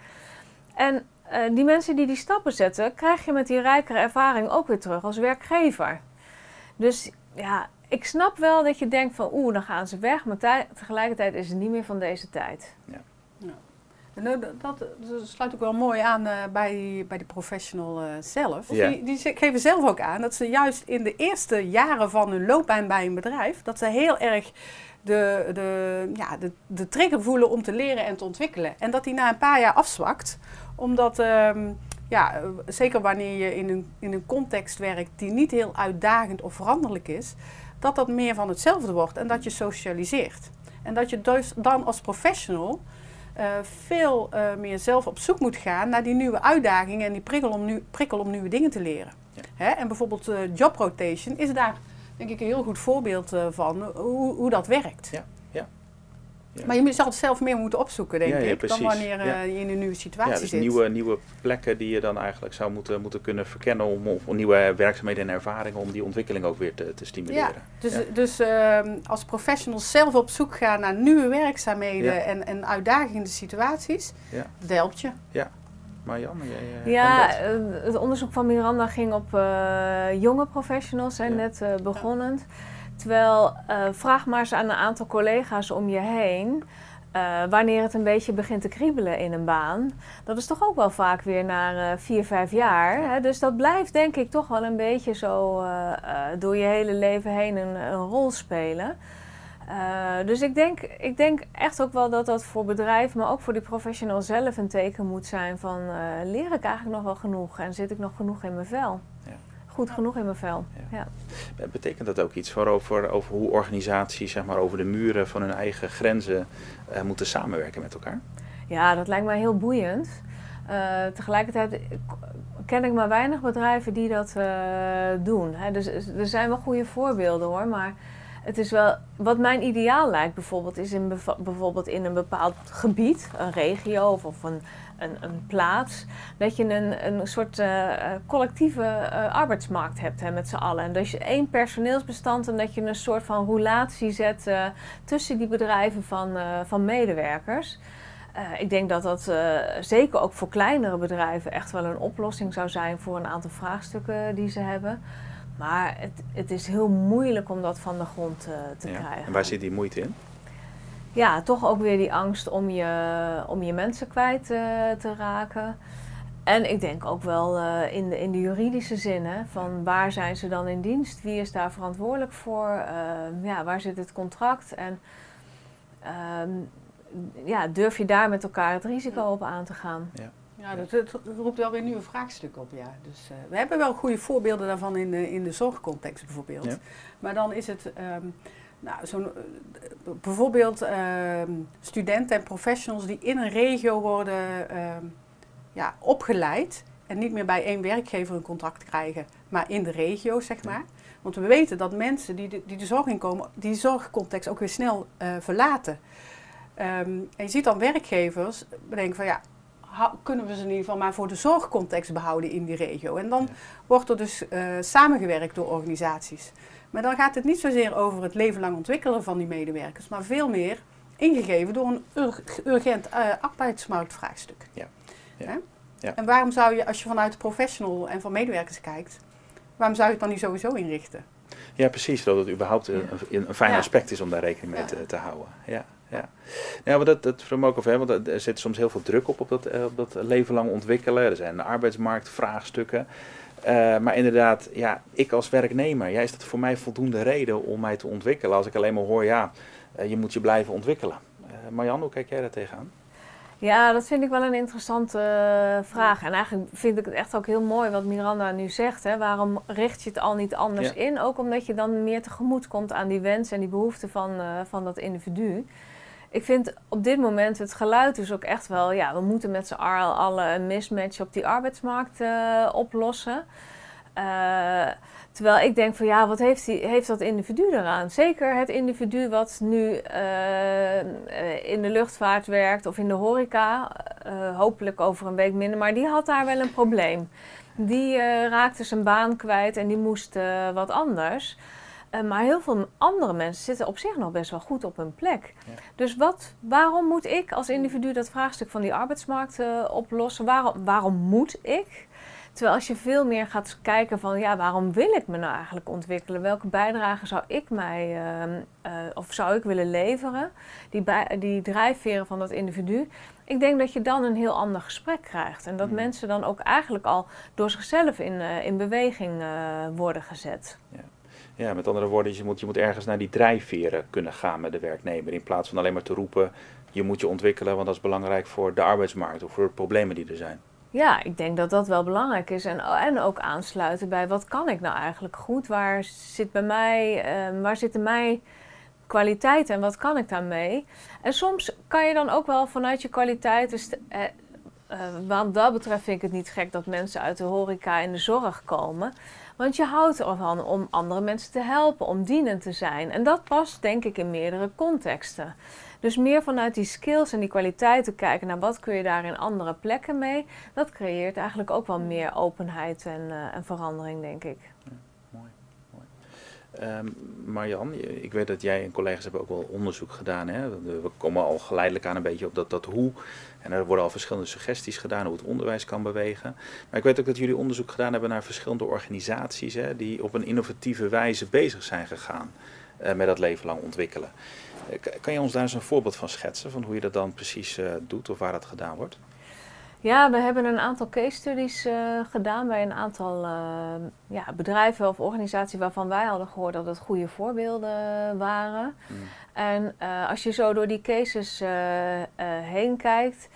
En uh, die mensen die die stappen zetten, krijg je met die rijkere ervaring ook weer terug als werkgever. Dus ja, ik snap wel dat je denkt van oeh, dan gaan ze weg, maar tegelijkertijd is het niet meer van deze tijd. Ja. Nou, dat, dat, sluit ook wel mooi aan uh, bij, bij de professional uh, zelf. Die, die geven zelf ook aan dat ze juist in de eerste jaren van hun loopbaan bij een bedrijf, dat ze heel erg de, de, ja, de, de trigger voelen om te leren en te ontwikkelen. En dat die na een paar jaar afzwakt, omdat, um, ja, zeker wanneer je in een, in een context werkt die niet heel uitdagend of veranderlijk is, dat dat meer van hetzelfde wordt en dat je socialiseert. En dat je dus dan als professional veel uh, meer zelf op zoek moet gaan naar die nieuwe uitdagingen en die prikkel om, nu, prikkel om nieuwe dingen te leren. Ja. Hè? En bijvoorbeeld uh, job rotation is daar denk ik een heel goed voorbeeld van hoe, hoe dat werkt. Ja. Maar je zal het zelf meer moeten opzoeken, denk ik, dan wanneer uh, je in een nieuwe situatie ja, dus zit. Nieuwe, nieuwe plekken die je dan eigenlijk zou moeten, moeten kunnen verkennen om, om nieuwe werkzaamheden en ervaringen om die ontwikkeling ook weer te, te stimuleren. Ja, dus, dus uh, als professionals zelf op zoek gaan naar nieuwe werkzaamheden en, en uitdagende situaties, dat helpt je. Ja. Marjan, jij, uh, ja, eh, het onderzoek van Miranda ging op jonge professionals, hè, net begonnen. Terwijl uh, vraag maar eens aan een aantal collega's om je heen. Uh, wanneer het een beetje begint te kriebelen in een baan. Dat is toch ook wel vaak weer na uh, vier, vijf jaar. Hè? Dus dat blijft denk ik toch wel een beetje zo door je hele leven heen een, een rol spelen. dus ik denk, ik denk echt ook wel dat dat voor bedrijven, maar ook voor die professional zelf een teken moet zijn van leer ik eigenlijk nog wel genoeg en zit ik nog genoeg in mijn vel. Goed genoeg in mijn vel. Ja. Betekent dat ook iets voor over, over hoe organisaties zeg maar, over de muren van hun eigen grenzen uh, moeten samenwerken met elkaar? Ja, dat lijkt mij heel boeiend. Uh, tegelijkertijd ken ik maar weinig bedrijven die dat uh, doen. Hè. Dus er zijn wel goede voorbeelden hoor, maar het is wel, wat mijn ideaal lijkt bijvoorbeeld, is in, bijvoorbeeld in een bepaald gebied, een regio of, een, een, plaats, dat je een, een soort uh, collectieve uh, arbeidsmarkt hebt hè, met z'n allen. En dat je één personeelsbestand en dat je een soort van roulatie zet tussen die bedrijven van, van medewerkers. ik denk dat dat zeker ook voor kleinere bedrijven echt wel een oplossing zou zijn voor een aantal vraagstukken die ze hebben. Maar het, het is heel moeilijk om dat van de grond uh, te ja. krijgen. En waar zit die moeite in? Ja, toch ook weer die angst om je, om je mensen kwijt uh, te raken. En ik denk ook wel uh, in, de, in de juridische zin, hè, van waar zijn ze dan in dienst? Wie is daar verantwoordelijk voor? ja, waar zit het contract? En ehm, ja, durf je daar met elkaar het risico op aan te gaan? Ja. Ja, dat, dat, roept wel weer nieuwe vraagstukken op, ja. Dus uh, we hebben wel goede voorbeelden daarvan in de, in de zorgcontext bijvoorbeeld. Ja. Maar dan is het, um, nou, zo'n, uh, bijvoorbeeld uh, studenten en professionals die in een regio worden ehm, ja, opgeleid en niet meer bij één werkgever een contract krijgen, maar in de regio, zeg maar. Want we weten dat mensen die de, die de zorg inkomen, die zorgcontext ook weer snel uh, verlaten. Um, en je ziet dan werkgevers bedenken van ja, kunnen we ze in ieder geval maar voor de zorgcontext behouden in die regio. En dan wordt er dus uh, samengewerkt door organisaties. Maar dan gaat het niet zozeer over het leven lang ontwikkelen van die medewerkers, maar veel meer ingegeven door een urgent uh, arbeidsmarktvraagstuk. Ja. Ja. ja. En waarom zou je, als je vanuit de professional en van medewerkers kijkt, waarom zou je het dan niet sowieso inrichten? Ja, precies. Dat het überhaupt een, een fijn aspect is om daar rekening mee te, te houden. Ja ja. ja maar dat, dat vroeg me ook over, want er zit soms heel veel druk op op dat, eh, op dat leven lang ontwikkelen. Er zijn arbeidsmarktvraagstukken. Uh, maar inderdaad, ja, ik als werknemer, ja, is dat voor mij voldoende reden om mij te ontwikkelen? Als ik alleen maar hoor, ja, uh, je moet je blijven ontwikkelen. Uh, Marjan, hoe kijk jij daar tegenaan? Ja, dat vind ik wel een interessante vraag. En eigenlijk vind ik het echt ook heel mooi wat Miranda nu zegt. Hè. Waarom richt je het al niet anders ja. in? Ook omdat je dan meer tegemoet komt aan die wensen en die behoeften van, van dat individu ik vind op dit moment het geluid dus ook echt wel, ja, we moeten met z'n allen een mismatch op die arbeidsmarkt uh, oplossen. Uh, terwijl ik denk van ja, wat heeft, die, heeft dat individu eraan? Zeker het individu wat nu uh, in de luchtvaart werkt of in de horeca, hopelijk over een week minder, maar die had daar wel een probleem. Die raakte zijn baan kwijt en die moest wat anders. Uh, maar heel veel andere mensen zitten op zich nog best wel goed op hun plek. Ja. Dus wat, waarom moet ik als individu dat vraagstuk van die arbeidsmarkt uh, oplossen? Waarom, waarom moet ik? Terwijl als je veel meer gaat kijken van ja, waarom wil ik me nou eigenlijk ontwikkelen? Welke bijdrage zou ik mij uh, of zou ik willen leveren? Die, bij, die drijfveren van dat individu. Ik denk dat je dan een heel ander gesprek krijgt. En dat mm. mensen dan ook eigenlijk al door zichzelf in, in beweging worden gezet. Ja. Ja, met andere woorden, je moet, je moet ergens naar die drijfveren kunnen gaan met de werknemer. In plaats van alleen maar te roepen, je moet je ontwikkelen, want dat is belangrijk voor de arbeidsmarkt of voor de problemen die er zijn. Ja, ik denk dat dat wel belangrijk is. En, en ook aansluiten bij wat kan ik nou eigenlijk goed? Waar zit bij mij, uh, waar zitten mij kwaliteiten en wat kan ik daarmee? En soms kan je dan ook wel vanuit je kwaliteiten. Uh, uh, wat dat betreft vind ik het niet gek dat mensen uit de horeca in de zorg komen. Want je houdt ervan om andere mensen te helpen, om dienend te zijn. En dat past denk ik in meerdere contexten. Dus meer vanuit die skills en die kwaliteiten kijken naar wat kun je daar in andere plekken mee. Dat creëert eigenlijk ook wel meer openheid en, uh, en verandering, denk ik. Um, Marjan, ik weet dat jij en collega's hebben ook wel onderzoek gedaan. Hè? We komen al geleidelijk aan een beetje op dat, dat hoe en er worden al verschillende suggesties gedaan hoe het onderwijs kan bewegen. Maar ik weet ook dat jullie onderzoek gedaan hebben naar verschillende organisaties hè, die op een innovatieve wijze bezig zijn gegaan uh, met dat leven lang ontwikkelen. Uh, kan je ons daar eens een voorbeeld van schetsen, van hoe je dat dan precies doet of waar dat gedaan wordt? Ja, we hebben een aantal case studies gedaan bij een aantal ja, bedrijven of organisaties waarvan wij hadden gehoord dat het goede voorbeelden waren. Hmm. En uh, als je zo door die cases heen kijkt,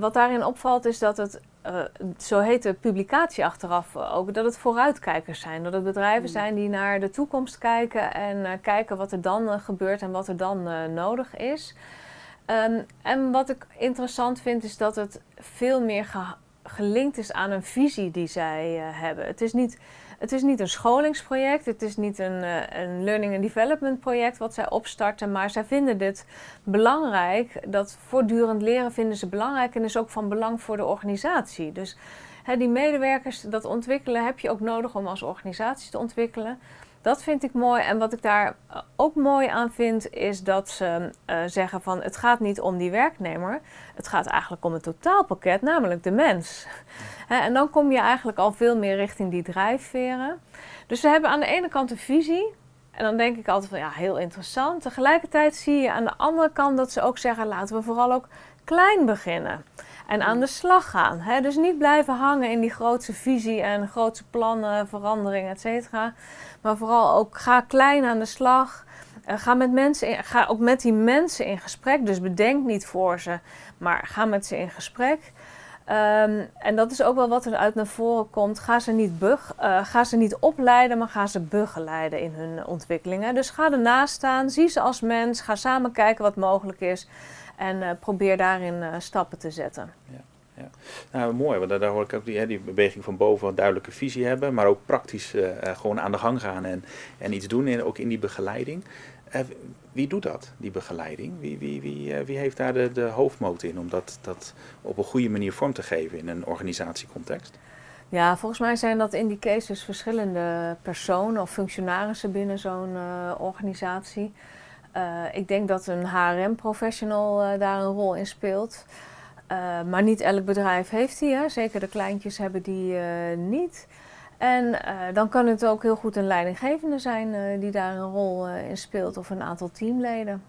wat daarin opvalt is dat het zo heet de publicatie achteraf ook, dat het vooruitkijkers zijn. Dat het bedrijven mm. zijn die naar de toekomst kijken en kijken wat er dan gebeurt en wat er dan nodig is. Ehm, en wat ik interessant vind is dat het veel meer gelinkt is aan een visie die zij hebben. Het is niet het is niet een scholingsproject, het is niet een, uh, een learning and development project wat zij opstarten, maar zij vinden dit belangrijk. Dat voortdurend leren vinden ze belangrijk en is ook van belang voor de organisatie. Dus hè, die medewerkers, dat ontwikkelen heb je ook nodig om als organisatie te ontwikkelen. Dat vind ik mooi. En wat ik daar eh, ook mooi aan vind, is dat ze uh, zeggen van het gaat niet om die werknemer. Het gaat eigenlijk om het totaalpakket, namelijk de mens. en dan kom je eigenlijk al veel meer richting die drijfveren. Dus ze hebben aan de ene kant een visie. En dan denk ik altijd van ja, heel interessant. Tegelijkertijd zie je aan de andere kant dat ze ook zeggen laten we vooral ook klein beginnen en aan de slag gaan. Hè? Dus niet blijven hangen in die grootse visie en grootse plannen, veranderingen, et cetera. Maar vooral ook ga klein aan de slag. Uh, ga, met mensen in, ga ook met die mensen in gesprek. Dus bedenk niet voor ze, maar ga met ze in gesprek. Um, en dat is ook wel wat er uit naar voren komt. Ga ze, niet bug, uh, ga ze niet opleiden, maar ga ze begeleiden in hun ontwikkelingen. Dus ga ernaast staan, zie ze als mens, ga samen kijken wat mogelijk is. En uh, probeer daarin uh, stappen te zetten. Ja. Ja. Nou, mooi, want daar, hoor ik ook die, hè, die beweging van boven een duidelijke visie hebben, maar ook praktisch uh, gewoon aan de gang gaan en, en iets doen, in, ook in die begeleiding. wie doet dat, die begeleiding? Wie, wie, wie, wie heeft daar de, de hoofdmoot in om dat, dat op een goede manier vorm te geven in een organisatiecontext? Ja, volgens mij zijn dat in die cases verschillende personen of functionarissen binnen zo'n organisatie. Uh, ik denk dat een HRM-professional uh, daar een rol in speelt. Uh, maar niet elk bedrijf heeft die. Hè. Zeker de kleintjes hebben die niet. En dan kan het ook heel goed een leidinggevende zijn die daar een rol in speelt of een aantal teamleden.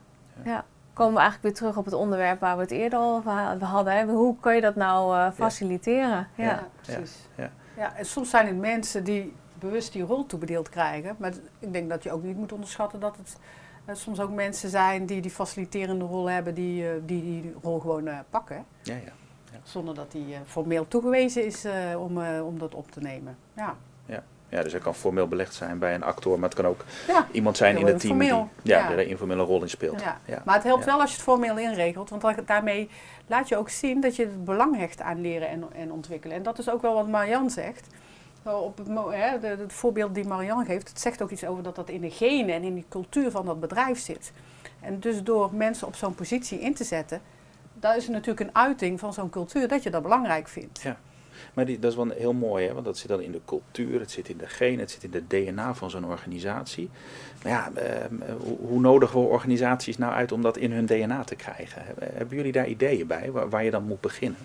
Ja. ja. Komen we eigenlijk weer terug op het onderwerp waar we het eerder al over hadden. Hè. Hoe kan je dat nou faciliteren? Ja, ja. precies. Ja. Ja. en soms zijn het mensen die bewust die rol toebedeeld krijgen. Maar ik denk dat je ook niet moet onderschatten dat het uh, soms ook mensen zijn die die faciliterende rol hebben, die uh, die, die rol gewoon uh, pakken. Ja, ja, ja, Zonder dat die formeel toegewezen is om, om dat op te nemen. Ja. Ja. ja, dus het kan formeel belegd zijn bij een acteur, maar het kan ook iemand zijn in het team die ja, er een informele rol in speelt. Ja. Maar het helpt wel als je het formeel inregelt, want daarmee laat je ook zien dat je het belang hecht aan leren en, en ontwikkelen. En dat is ook wel wat Marian zegt het, de, voorbeeld die Marianne geeft, het zegt ook iets over dat dat in de genen en in die cultuur van dat bedrijf zit. En dus door mensen op zo'n positie in te zetten, dat is natuurlijk een uiting van zo'n cultuur dat je dat belangrijk vindt. Ja. Maar die, dat is wel heel mooi, hè? want dat zit dan in de cultuur, het zit in de genen, het zit in de DNA van zo'n organisatie. Maar ja, eh, hoe, hoe nodigen we organisaties nou uit om dat in hun DNA te krijgen? Hebben jullie daar ideeën bij, waar, waar je dan moet beginnen?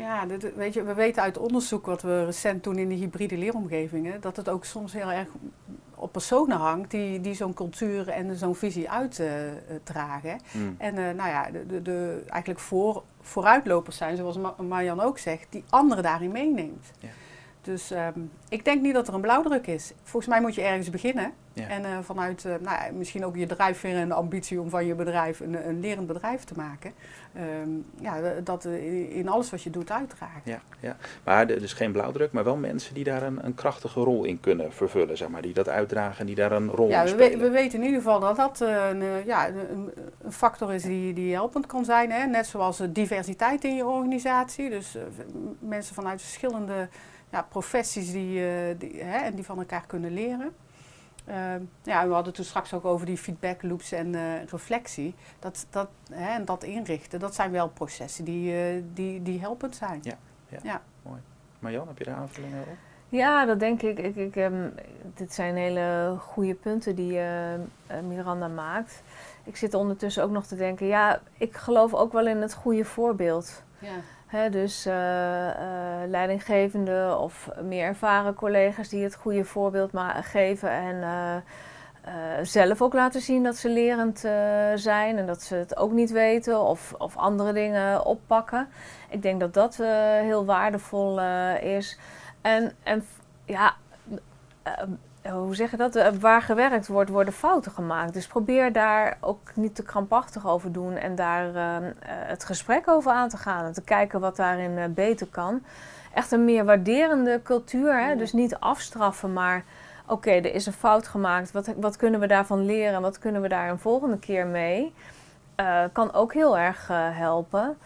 Ja, weet je, we weten uit onderzoek wat we recent doen in de hybride leeromgevingen, dat het ook soms heel erg op personen hangt die, die zo'n cultuur en zo'n visie uitdragen. Uh, mm. En uh, nou ja, de, de, de, eigenlijk voor, vooruitlopers zijn, zoals Marjan ook zegt, die anderen daarin meeneemt. Ja. Dus um, ik denk niet dat er een blauwdruk is. Volgens mij moet je ergens beginnen. En uh, vanuit uh, nou ja, misschien ook je drijfveer en de ambitie om van je bedrijf een, een lerend bedrijf te maken. Um, ja, dat in alles wat je doet uitdragen. Ja, ja. maar dus geen blauwdruk, maar wel mensen die daar een, een krachtige rol in kunnen vervullen. Zeg maar, die dat uitdragen, die daar een rol ja, in spelen. We, we weten in ieder geval dat dat een, ja, een, een, factor is die, die helpend kan zijn. Hè? Net zoals diversiteit in je organisatie. Dus mensen vanuit verschillende ja, professies die, uh, die, hè, en die van elkaar kunnen leren. Uh, ja, we hadden toen straks ook over die feedback loops en uh, reflectie. Dat, dat, hè, en dat inrichten, dat zijn wel processen die, uh, die, die helpend zijn. Ja, ja, ja. mooi. Marjan, heb je daar aanvullingen op? Ja, dat denk ik. ik, ik um, dit zijn hele goede punten die Miranda maakt. Ik zit ondertussen ook nog te denken, ja, ik geloof ook wel in het goede voorbeeld. Ja dus uh, uh, leidinggevende of meer ervaren collega's die het goede voorbeeld geven en uh, zelf ook laten zien dat ze lerend zijn en dat ze het ook niet weten of, of andere dingen oppakken. Ik denk dat dat heel waardevol is. En, en ja, hoe zeg je dat? waar gewerkt wordt, worden fouten gemaakt. Dus probeer daar ook niet te krampachtig over doen en daar het gesprek over aan te gaan en te kijken wat daarin beter kan. Echt een meer waarderende cultuur, hè? dus niet afstraffen, maar oké, er is een fout gemaakt. Wat, wat kunnen we daarvan leren? Wat kunnen we daar een volgende keer mee? Uh, kan ook heel erg helpen.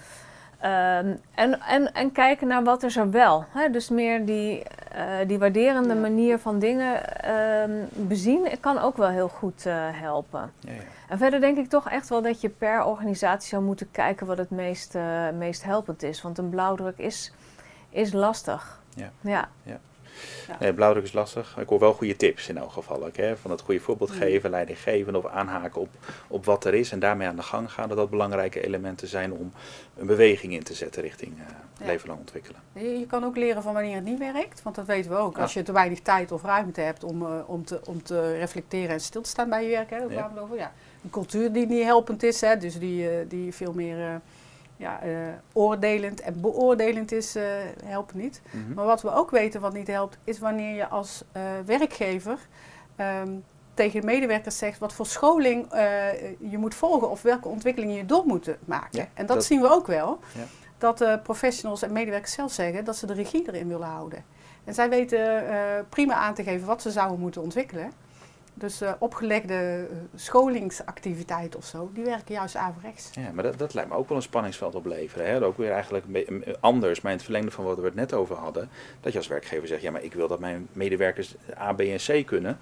Um, en, en, en kijken naar wat is er wel. Hè? Dus meer die, uh, die waarderende manier van dingen um, bezien kan ook wel heel goed helpen. Ja, ja. En verder denk ik toch echt wel dat je per organisatie zou moeten kijken wat het meest, meest helpend is. Want een blauwdruk is, is lastig. Ja. ja. Ja. Nee, blauwdruk is lastig. Ik hoor wel goede tips in elk geval. Ook, hè? Van het goede voorbeeld mm. geven, leiding geven of aanhaken op, op wat er is en daarmee aan de gang gaan. Dat dat belangrijke elementen zijn om een beweging in te zetten richting uh, leven lang ontwikkelen. Je, kan ook leren van wanneer het niet werkt, want dat weten we ook. Als je te weinig tijd of ruimte hebt om, uh, om, te, om te reflecteren en stil te staan bij je werk. Hè? over. Ja. Een cultuur die niet helpend is, hè? dus die, die veel meer ja, uh, oordelend en beoordelend is, uh, helpt niet. Mhm. Maar wat we ook weten wat niet helpt, is wanneer je als uh, werkgever um, tegen de medewerkers zegt wat voor scholing je moet volgen of welke ontwikkelingen je door moet maken. Ja, en dat, zien we ook wel. Ja. Dat professionals en medewerkers zelf zeggen dat ze de regie erin willen houden. En zij weten prima aan te geven wat ze zouden moeten ontwikkelen. Dus uh, opgelegde uh, scholingsactiviteiten of zo, die werken juist averechts. Ja, maar dat, dat lijkt me ook wel een spanningsveld opleveren. Hè? Ook weer eigenlijk anders, maar in het verlengde van wat we het net over hadden. Dat je als werkgever zegt, ja, maar ik wil dat mijn medewerkers A, B en C kunnen.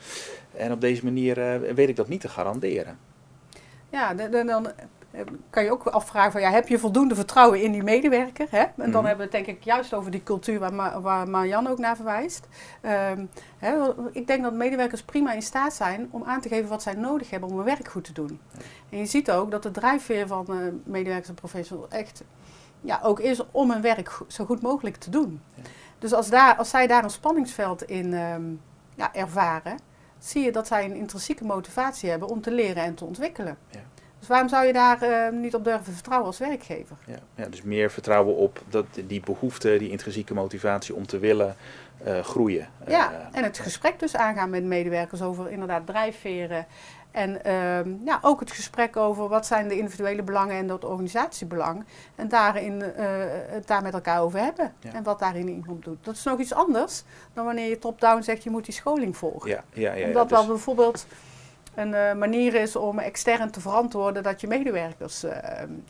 En op deze manier uh, weet ik dat niet te garanderen. Ja, dan kan je ook afvragen van ja, heb je voldoende vertrouwen in die medewerker? Hè? En dan mhm. hebben we het denk ik juist over die cultuur waar, Ma waar Marianne ook naar verwijst. Um, hè, ik denk dat medewerkers prima in staat zijn om aan te geven wat zij nodig hebben om hun werk goed te doen. En je ziet ook dat de drijfveer van uh, medewerkers en professionals echt ja, ook is om hun werk zo goed mogelijk te doen. Ja. Dus als, daar, als zij daar een spanningsveld in um, ja, ervaren, zie je dat zij een intrinsieke motivatie hebben om te leren en te ontwikkelen. Ja. Dus waarom zou je daar uh, niet op durven vertrouwen als werkgever? Ja, ja, dus meer vertrouwen op dat, die behoefte, die intrinsieke motivatie om te willen uh, groeien. Ja, uh, en het gesprek dus aangaan met medewerkers over inderdaad drijfveren. En ehm, ja, ook het gesprek over wat zijn de individuele belangen en het organisatiebelang. En daarin het daar met elkaar over hebben. Ja. En wat daarin iemand doet. Dat is nog iets anders dan wanneer je top-down zegt je moet die scholing volgen. Ja, ja, ja, Omdat ja, dus... bijvoorbeeld een uh, manier is om extern te verantwoorden dat je medewerkers uh,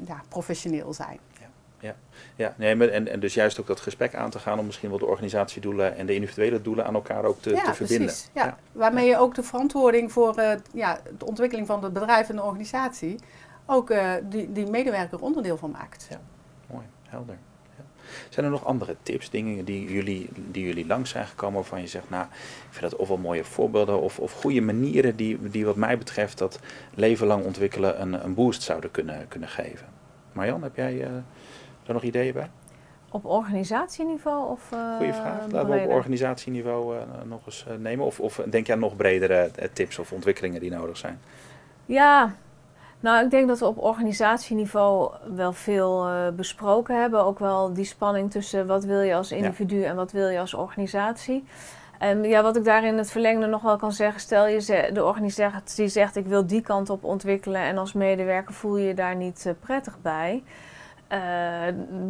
ja, professioneel zijn. Ja, ja, ja. Nee, en, en dus juist ook dat gesprek aan te gaan om misschien wel de organisatiedoelen en de individuele doelen aan elkaar ook te, ja, te verbinden. Precies, ja. ja. Waarmee je ook de verantwoording voor uh, ja, de ontwikkeling van het bedrijf en de organisatie ook die, die medewerker onderdeel van maakt. Ja, mooi, helder. Zijn er nog andere tips, dingen die jullie, die jullie langs zijn gekomen waarvan je zegt, nou, ik vind dat ofwel mooie voorbeelden of, of goede manieren die, die wat mij betreft dat leven lang ontwikkelen een, een boost zouden kunnen, kunnen geven? Marjan, heb jij uh, er nog ideeën bij? Op organisatieniveau of uh, Goeie vraag. Laten we op organisatieniveau uh, nog eens nemen. Of, of denk je aan nog bredere tips of ontwikkelingen die nodig zijn? Ja, nou, ik denk dat we op organisatieniveau wel veel uh, besproken hebben. Ook wel die spanning tussen wat wil je als individu en wat wil je als organisatie. En ja, wat ik daar in het verlengde nog wel kan zeggen, stel je de organisatie zegt ik wil die kant op ontwikkelen en als medewerker voel je je daar niet uh, prettig bij. Uh,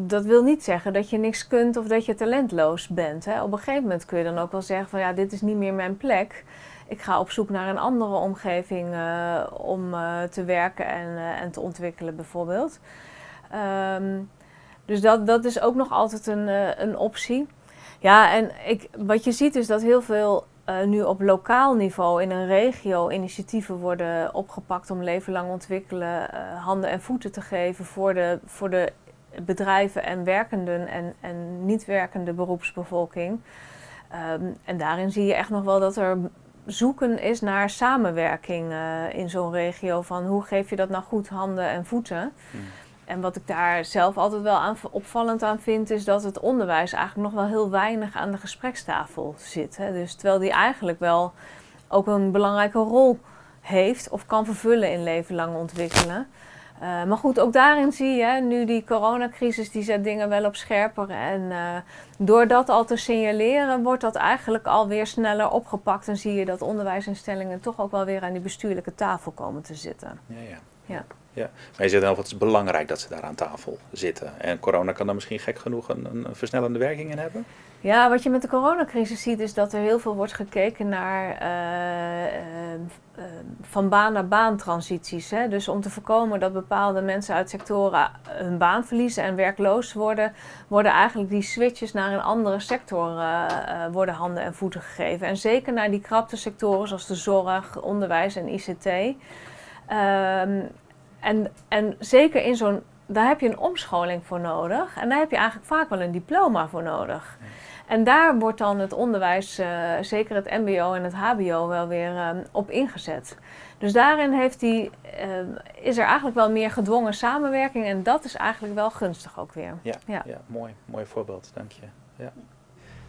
dat wil niet zeggen dat je niks kunt of dat je talentloos bent. Hè. Op een gegeven moment kun je dan ook wel zeggen van ja, dit is niet meer mijn plek ik ga op zoek naar een andere omgeving uh, om uh, te werken en, uh, en te ontwikkelen, bijvoorbeeld. Um, dus dat, dat is ook nog altijd een, een optie. Ja, en ik, wat je ziet is dat heel veel nu op lokaal niveau in een regio initiatieven worden opgepakt om leven lang ontwikkelen, handen en voeten te geven voor de, voor de bedrijven en werkenden en, en niet werkende beroepsbevolking. Um, en daarin zie je echt nog wel dat er zoeken is naar samenwerking uh, in zo'n regio. Van hoe geef je dat nou goed handen en voeten? Hmm. En wat ik daar zelf altijd wel aan, opvallend aan vind, is dat het onderwijs eigenlijk nog wel heel weinig aan de gesprekstafel zit. Hè. Dus terwijl die eigenlijk wel ook een belangrijke rol heeft of kan vervullen in leven lang ontwikkelen. Eh, maar goed, ook daarin zie je, nu die coronacrisis, die zet dingen wel op scherper. En uh, door dat al te signaleren, wordt dat eigenlijk alweer sneller opgepakt. En zie je dat onderwijsinstellingen toch ook wel weer aan die bestuurlijke tafel komen te zitten. Ja, ja. ja. Ja, maar je zegt wel, het is belangrijk dat ze daar aan tafel zitten. En corona kan daar misschien gek genoeg een, een versnellende werking in hebben? Ja, wat je met de coronacrisis ziet is dat er heel veel wordt gekeken naar uh, uh, van baan naar baan transities. Hè? Dus om te voorkomen dat bepaalde mensen uit sectoren hun baan verliezen en werkloos worden, worden eigenlijk die switches naar een andere sector worden handen en voeten gegeven. En zeker naar die krapte sectoren zoals de zorg, onderwijs en ICT. Ehm, en, en zeker in zo'n, daar heb je een omscholing voor nodig. En daar heb je eigenlijk vaak wel een diploma voor nodig. En daar wordt dan het onderwijs, uh, zeker het MBO en het HBO, wel weer uh, op ingezet. Dus daarin heeft die, uh, is er eigenlijk wel meer gedwongen samenwerking en dat is eigenlijk wel gunstig ook weer. Ja, ja. ja mooi, mooi voorbeeld, dank je. Ja.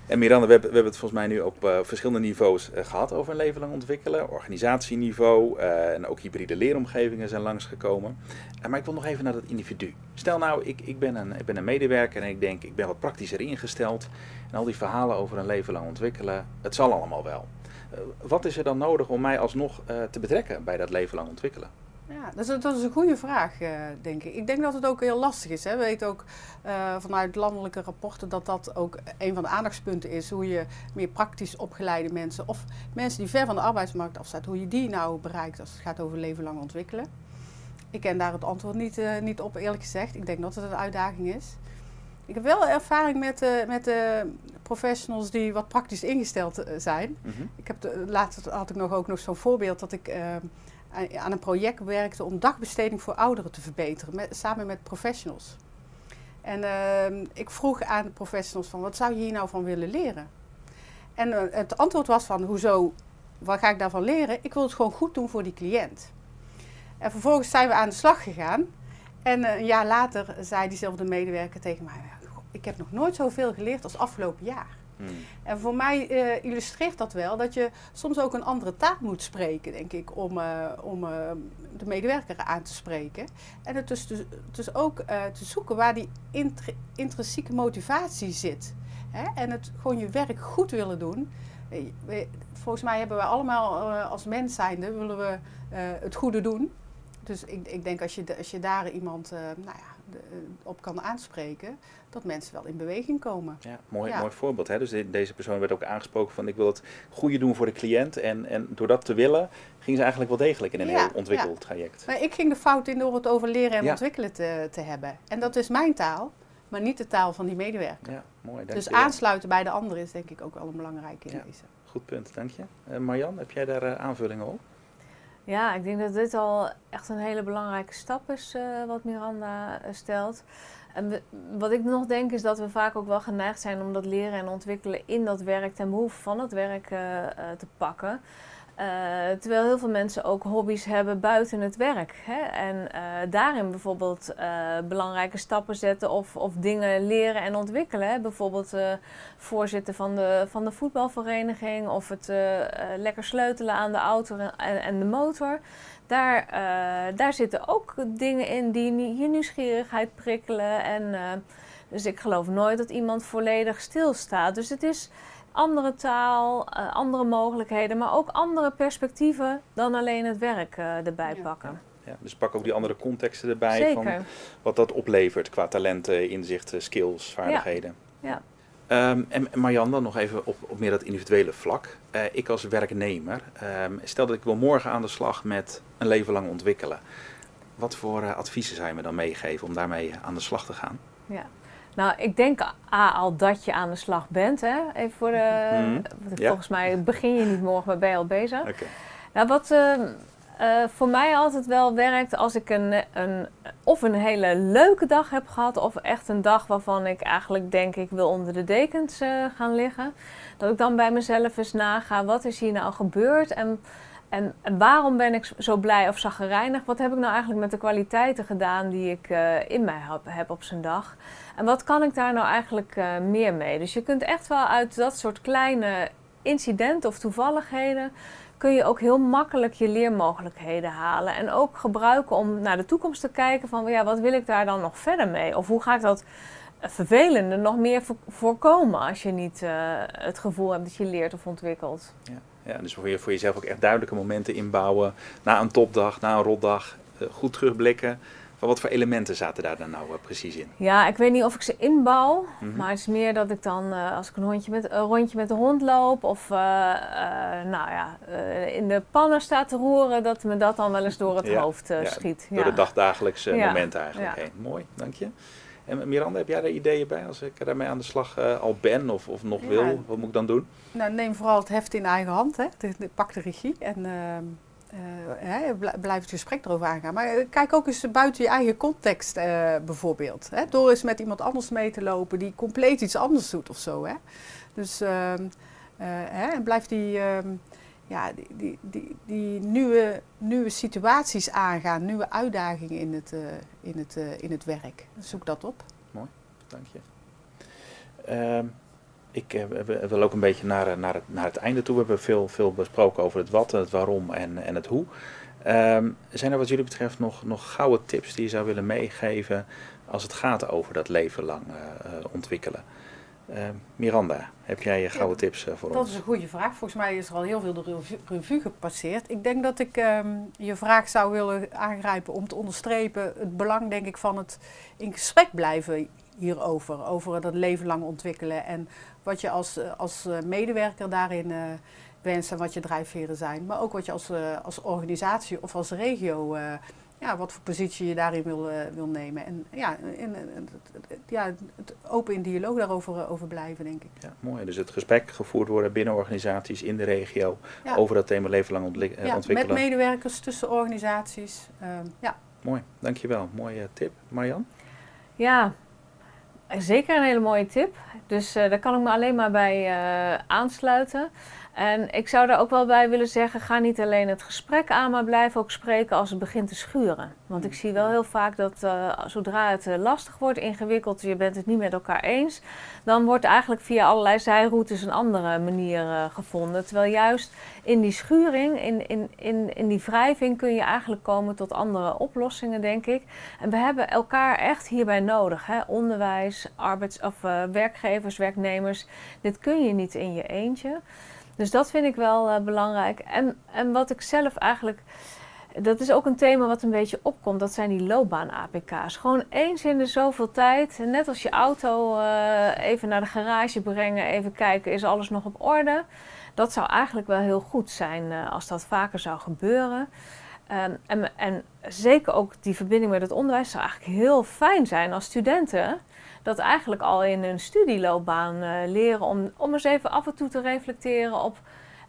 En Miranda, we hebben, we hebben het volgens mij nu op uh, verschillende niveaus uh, gehad over een leven lang ontwikkelen. Organisatieniveau uh, en ook hybride leeromgevingen zijn langsgekomen. maar ik wil nog even naar dat individu. Stel nou, ik, ik, ben een, ik ben een medewerker en ik denk, ik ben wat praktischer ingesteld. En al die verhalen over een leven lang ontwikkelen, het zal allemaal wel. wat is er dan nodig om mij alsnog te betrekken bij dat leven lang ontwikkelen? Ja, dat is, dat is een goede vraag, uh, denk ik. Ik denk dat het ook heel lastig is. Hè. We weten ook uh, vanuit landelijke rapporten dat dat ook een van de aandachtspunten is. Hoe je meer praktisch opgeleide mensen of mensen die ver van de arbeidsmarkt afstaan, hoe je die nou bereikt als het gaat over leven lang ontwikkelen. Ik ken daar het antwoord niet, uh, niet op, eerlijk gezegd. Ik denk dat het een uitdaging is. Ik heb wel ervaring met, met de professionals die wat praktisch ingesteld zijn. Mm -hmm. Ik heb de, laatst had ik nog ook nog zo'n voorbeeld dat ik aan een project werkte om dagbesteding voor ouderen te verbeteren, samen met professionals. En uh, ik vroeg aan de professionals van, wat zou je hier nou van willen leren? En uh, het antwoord was van, hoezo, wat ga ik daarvan leren? Ik wil het gewoon goed doen voor die cliënt. En vervolgens zijn we aan de slag gegaan. En uh, een jaar later zei diezelfde medewerker tegen mij, ik heb nog nooit zoveel geleerd als afgelopen jaar. Hmm. En voor mij uh, illustreert dat wel dat je soms ook een andere taal moet spreken, denk ik, om, uh, om uh, de medewerker aan te spreken. En het dus, dus, dus ook te zoeken waar die intrinsieke motivatie zit. Hè? En het gewoon je werk goed willen doen. Volgens mij hebben we allemaal als mens zijnde willen we het goede doen. Dus ik, ik denk als je, als je daar iemand nou ja, op kan aanspreken, dat mensen wel in beweging komen. Ja, mooi, ja. mooi voorbeeld. Hè? Dus de, deze persoon werd ook aangesproken van ik wil het goede doen voor de cliënt. En, en door dat te willen, ging ze eigenlijk wel degelijk in een ja, heel ontwikkeltraject. Ja. Maar ik ging de fout in door het over leren en ontwikkelen te, te hebben. En dat is mijn taal, maar niet de taal van die medewerker. Ja, mooi. Dus aansluiten bij de ander is denk ik ook wel een belangrijke in deze. Goed punt, dank je. Uh, Marjan, heb jij daar uh, aanvullingen op? Ja, ik denk dat dit al echt een hele belangrijke stap is uh, wat Miranda stelt. En wat ik nog denk is dat we vaak ook wel geneigd zijn om dat leren en ontwikkelen in dat werk ten behoeve van het werk uh, te pakken. Uh, terwijl heel veel mensen ook hobby's hebben buiten het werk. Hè? En daarin bijvoorbeeld belangrijke stappen zetten of, of dingen leren en ontwikkelen. Bijvoorbeeld voorzitter van de, van de voetbalvereniging of het lekker sleutelen aan de auto en, en de motor daar, daar zitten ook dingen in die je nieuwsgierigheid prikkelen. En, dus ik geloof nooit dat iemand volledig stilstaat. Dus het is andere taal, uh, andere mogelijkheden, maar ook andere perspectieven dan alleen het werk erbij pakken. Ja, dus pak ook die andere contexten erbij Zeker. van wat dat oplevert qua talenten, inzichten, skills, vaardigheden. Ja. ja. Um, en Marjan, dan nog even op, op meer dat individuele vlak. Uh, ik als werknemer, um, stel dat ik wil morgen aan de slag met een leven lang ontwikkelen. Wat voor uh, adviezen zou je me dan meegeven om daarmee aan de slag te gaan? Ja. Nou, ik denk A, al dat je aan de slag bent. Hè? Even voor de, mm -hmm. Volgens mij begin je niet morgen, maar ben je al bezig. Okay. Nou, wat uh, uh, voor mij altijd wel werkt als ik een, een, of een hele leuke dag heb gehad, of echt een dag waarvan ik eigenlijk denk ik wil onder de dekens uh, gaan liggen. Dat ik dan bij mezelf eens naga, wat is hier nou gebeurd en, en, waarom ben ik zo blij of zaggerijnig? Wat heb ik nou eigenlijk met de kwaliteiten gedaan die ik uh, in mij heb, op zijn dag? En wat kan ik daar nou eigenlijk meer mee? Dus je kunt echt wel uit dat soort kleine incidenten of toevalligheden kun je ook heel makkelijk je leermogelijkheden halen. En ook gebruiken om naar de toekomst te kijken van ja, wat wil ik daar dan nog verder mee? Of hoe ga ik dat vervelende nog meer voorkomen als je niet uh, het gevoel hebt dat je leert of ontwikkelt. Ja, ja dus je, voor jezelf ook echt duidelijke momenten inbouwen. Na een topdag, na een rotdag, uh, goed terugblikken. Van wat voor elementen zaten daar dan nou uh, precies in? Ja, ik weet niet of ik ze inbouw. Mm -hmm. Maar het is meer dat ik dan, als ik een, hondje met, een rondje met de hond loop... of nou ja, in de pannen sta te roeren... dat me dat dan wel eens door het ja, hoofd ja, schiet. Door de dagdagelijkse momenten eigenlijk heen. Mooi, dank je. En Miranda, heb jij daar ideeën bij als ik daarmee aan de slag uh, al ben of, of nog ja. wil? Wat moet ik dan doen? Nou, neem vooral het heft in eigen hand. Hè. De, de, pak de regie en uh, uh, blijf het gesprek erover aangaan. Maar kijk ook eens buiten je eigen context bijvoorbeeld. Hè. Door eens met iemand anders mee te lopen die compleet iets anders doet of zo. Hè. Dus ehm, hè, en blijf die ja, die, die, die, nieuwe, nieuwe situaties aangaan, nieuwe uitdagingen in het, uh, in het, uh, in het werk. Zoek dat op. Mooi, dank je. Uh, ik uh, wil ook een beetje naar, naar, het, naar het einde toe. We hebben veel, veel besproken over het wat, het waarom en, en het hoe. Ehm, zijn er wat jullie betreft nog, nog gouden tips die je zou willen meegeven als het gaat over dat leven lang ontwikkelen? Uh, Miranda, heb jij je gouden tips uh, voor dat ons? Dat is een goede vraag. Volgens mij is er al heel veel de revue, revue gepasseerd. Ik denk dat ik um, je vraag zou willen aangrijpen om te onderstrepen het belang, denk ik, van het in gesprek blijven hierover. Over dat leven lang ontwikkelen en wat je als, als medewerker daarin uh, wenst en wat je drijfveren zijn. Maar ook wat je als, als organisatie of als regio ja, wat voor positie je daarin wil, uh, wil nemen. En ja, in, in, ja, het open in dialoog daarover uh, over blijven, denk ik. Ja, mooi. Dus het gesprek gevoerd worden binnen organisaties in de regio ja. over dat thema leven lang ontwik ja, ontwikkelen. Met medewerkers tussen organisaties. Uh, ja. Mooi, dankjewel. Mooie tip. Marian? Ja, zeker een hele mooie tip. Dus daar kan ik me alleen maar bij aansluiten. En ik zou daar ook wel bij willen zeggen: ga niet alleen het gesprek aan, maar blijf ook spreken als het begint te schuren. Want ik zie wel heel vaak dat uh, zodra het uh, lastig wordt, ingewikkeld, je bent het niet met elkaar eens, dan wordt eigenlijk via allerlei zijroutes een andere manier uh, gevonden. Terwijl juist in die schuring, in, in, in, in die wrijving, kun je eigenlijk komen tot andere oplossingen, denk ik. En we hebben elkaar echt hierbij nodig. Hè? Onderwijs, arbeids- of werkgevers, werknemers. Dit kun je niet in je eentje. Dus dat vind ik wel uh, belangrijk. En, en wat ik zelf eigenlijk. Dat is ook een thema wat een beetje opkomt. Dat zijn die loopbaan-APK's. Gewoon eens in de zoveel tijd. Net als je auto uh, even naar de garage brengen. Even kijken, is alles nog op orde? Dat zou eigenlijk wel heel goed zijn uh, als dat vaker zou gebeuren. Um, en, en zeker ook die verbinding met het onderwijs zou eigenlijk heel fijn zijn als studenten dat eigenlijk al in hun studieloopbaan uh, leren om, om eens even af en toe te reflecteren op,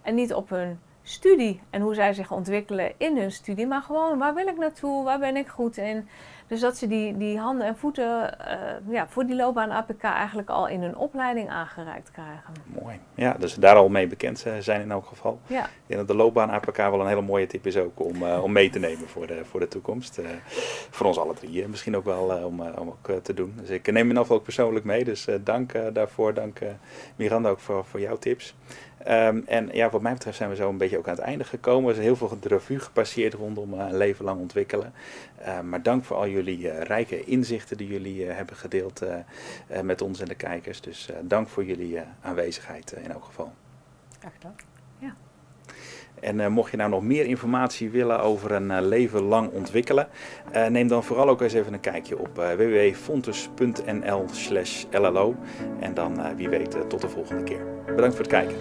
en niet op hun studie en hoe zij zich ontwikkelen in hun studie, maar gewoon waar wil ik naartoe, waar ben ik goed in. Dus dat ze die, die handen en voeten uh, ja, voor die loopbaan APK eigenlijk al in hun opleiding aangereikt krijgen. Mooi. Ja, dus daar al mee bekend zijn in elk geval. Ja. Ik denk dat de loopbaan APK wel een hele mooie tip is ook om, uh, om mee te nemen voor de, voor de toekomst. Uh, voor ons alle drie misschien ook wel om, om ook te doen. Dus ik neem me ook persoonlijk mee, dus dank daarvoor. Dank Miranda ook voor, voor jouw tips. Um, en ja, wat mij betreft zijn we zo een beetje ook aan het einde gekomen. Er is heel veel de gepasseerd rondom uh, leven lang ontwikkelen. Uh, maar dank voor al jullie uh, rijke inzichten die jullie hebben gedeeld met ons en de kijkers. Dus dank voor jullie aanwezigheid in elk geval. Graag gedaan. En mocht je nou nog meer informatie willen over een leven lang ontwikkelen, neem dan vooral ook eens even een kijkje op www.fontes.nl/llo. En dan wie weet tot de volgende keer. Bedankt voor het kijken.